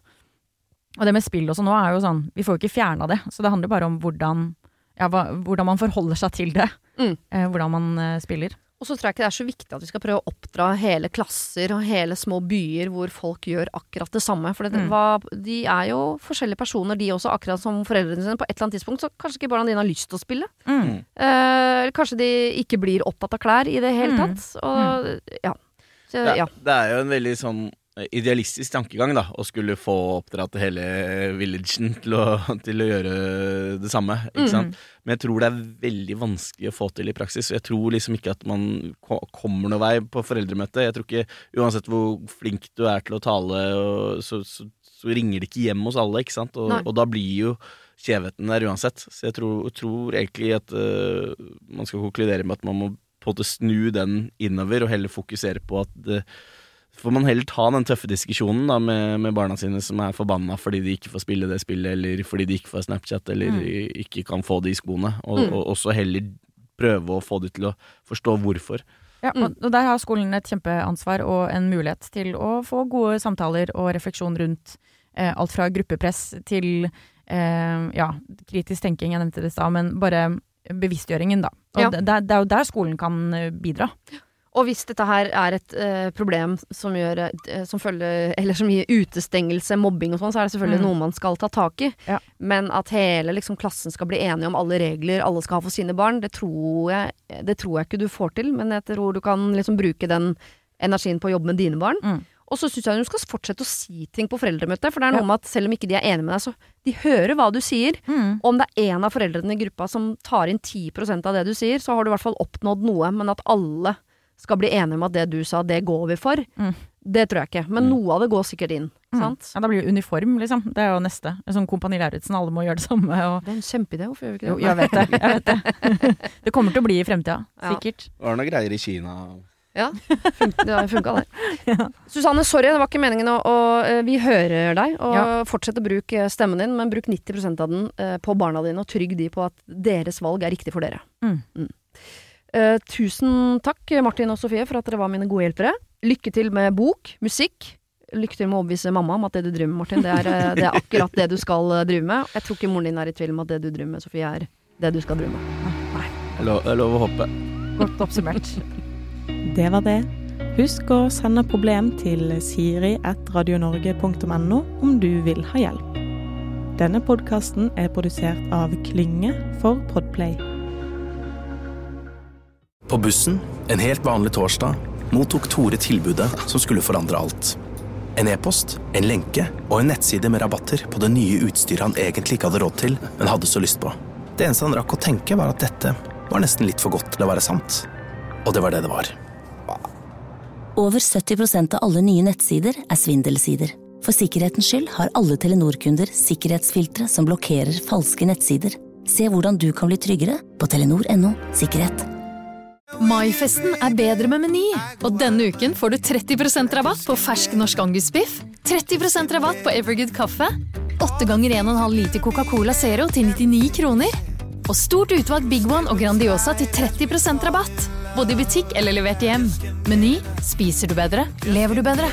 Og det med spill også nå er jo sånn, vi får jo ikke fjerna det, så det handler bare om hvordan, ja, hva, hvordan man forholder seg til det. Mm. Eh, hvordan man eh, spiller. Og så tror jeg ikke det er så viktig at vi skal prøve å oppdra hele klasser og hele små byer hvor folk gjør akkurat det samme. For det, Mm. hva, de er jo forskjellige personer, de også, akkurat som foreldrene sine. På et eller annet tidspunkt så kanskje ikke barna dine har lyst til å spille. Mm. Eh, kanskje de ikke blir opptatt av klær i det hele Mm. tatt. Og ja. Så, Ja, ja. Det er jo en veldig sånn idealistisk tankegang, da, å skulle få oppdratt hele villagen til å, (laughs) til å gjøre det samme. Ikke Mm. sant? Men jeg tror det er veldig vanskelig å få til i praksis. Jeg tror liksom ikke at man kommer noen vei på foreldremøte. Jeg tror ikke, Uansett hvor flink du er til å tale, så, så, så ringer det ikke hjem hos alle, ikke sant? Og, og da blir jo kjevheten der uansett. Så jeg tror, tror egentlig at uh, man skal konkludere med at man må på en måte snu den innover, og heller fokusere på at det, får man heller ta den tøffe diskusjonen da, med, med barna sine som er forbanna fordi de ikke får spille det spillet, eller fordi de ikke får Snapchat, eller Mm. ikke kan få de skoene. Og, Mm. og også heller prøve å få de til å forstå hvorfor. Ja, og, og der har skolen et kjempeansvar og en mulighet til å få gode samtaler og refleksjon rundt eh, alt fra gruppepress til eh, ja, kritisk tenking, jeg nevnte det i stad, men bare bevisstgjøringen, da. Og Ja. det, det er- er jo der skolen kan eh, bidra. Og hvis dette her er et uh, problem som gjør uh, som følger (laughs) Eller som gir utestengelse, mobbing og sånn, så er det selvfølgelig Mm. noe man skal ta tak i. Ja. Men at hele liksom, klassen skal bli enige om alle regler alle skal ha for sine barn, det tror jeg, det tror jeg ikke du får til. Men jeg tror du kan liksom bruke den energien på å jobbe med dine barn. Mm. Og så syns jeg du skal fortsette å si ting på foreldremøtet. For det er noe Ja. med at selv om ikke de er enige med deg, så de hører hva du sier. Mm. Om det er en av foreldrene i gruppa som tar inn 10% av det du sier, så har du i hvert fall oppnådd noe. Men at alle skal bli enige om at det du sa, det går vi for, Mm. det tror jeg ikke. Men noe av det går sikkert inn. Mm. Sant? Ja, da blir det uniform, liksom. Det er jo neste. Sånn Kompani Lauritzen, alle må gjøre det samme. Og... Det er en kjempeidé, hvorfor gjør vi ikke Jo, det? jeg vet det. Jeg vet det. (laughs) det kommer til å bli i fremtida. Ja. Sikkert. Det var noe greier i Kina. Ja, det har funka det. (laughs) Susanne, sorry, det var ikke meningen å, å eh, Vi hører deg, og Ja. fortsett å bruke stemmen din, men bruk 90% av den eh, på barna dine, og trygg de på at deres valg er riktig for dere. Mm. Eh, tusen takk, Martin og Sofie, for at dere var mine gode hjelpere. Lykke til med bok, musikk. Lykke til med å overbevise mamma om at det du driver med, Martin, det er, eh, det er akkurat det du skal eh, drive med. Jeg tror ikke moren din er i tvil om at det du driver med, Sofie, er det du skal drive med. Jeg lover jeg lov å hoppe. Godt oppsummert. (laughs) Det var det. Husk å sende problem til siri.radionorge.no om du vil ha hjelp. Denne podkasten er produsert av Klynge for Podplay. På bussen, en helt vanlig torsdag, mottok Tore tilbudet som skulle forandre alt. En e-post, en lenke og en nettside med rabatter på det nye utstyret han egentlig ikke hadde råd til, men hadde så lyst på. Det eneste han rakk å tenke, var at dette var nesten litt for godt til å være sant. Og det var det det var. Over 70% av alle nye nettsider er svindelsider. For sikkerhetens skyld har alle Telenor-kunder sikkerhetsfiltre som blokkerer falske nettsider. Se hvordan du kan bli tryggere på telenor.no sikkerhet. Maifesten er bedre med Meny, og denne uken får du 30% rabatt på fersk norsk angusbiff, 30% rabatt på Evergood kaffe, 8 ganger 1,5 liter Coca-Cola Zero til 99 kroner, og stort utvalg Big One og Grandiosa til 30% rabatt. Både i butikk eller levert hjem. Meny spiser du bedre, lever du bedre.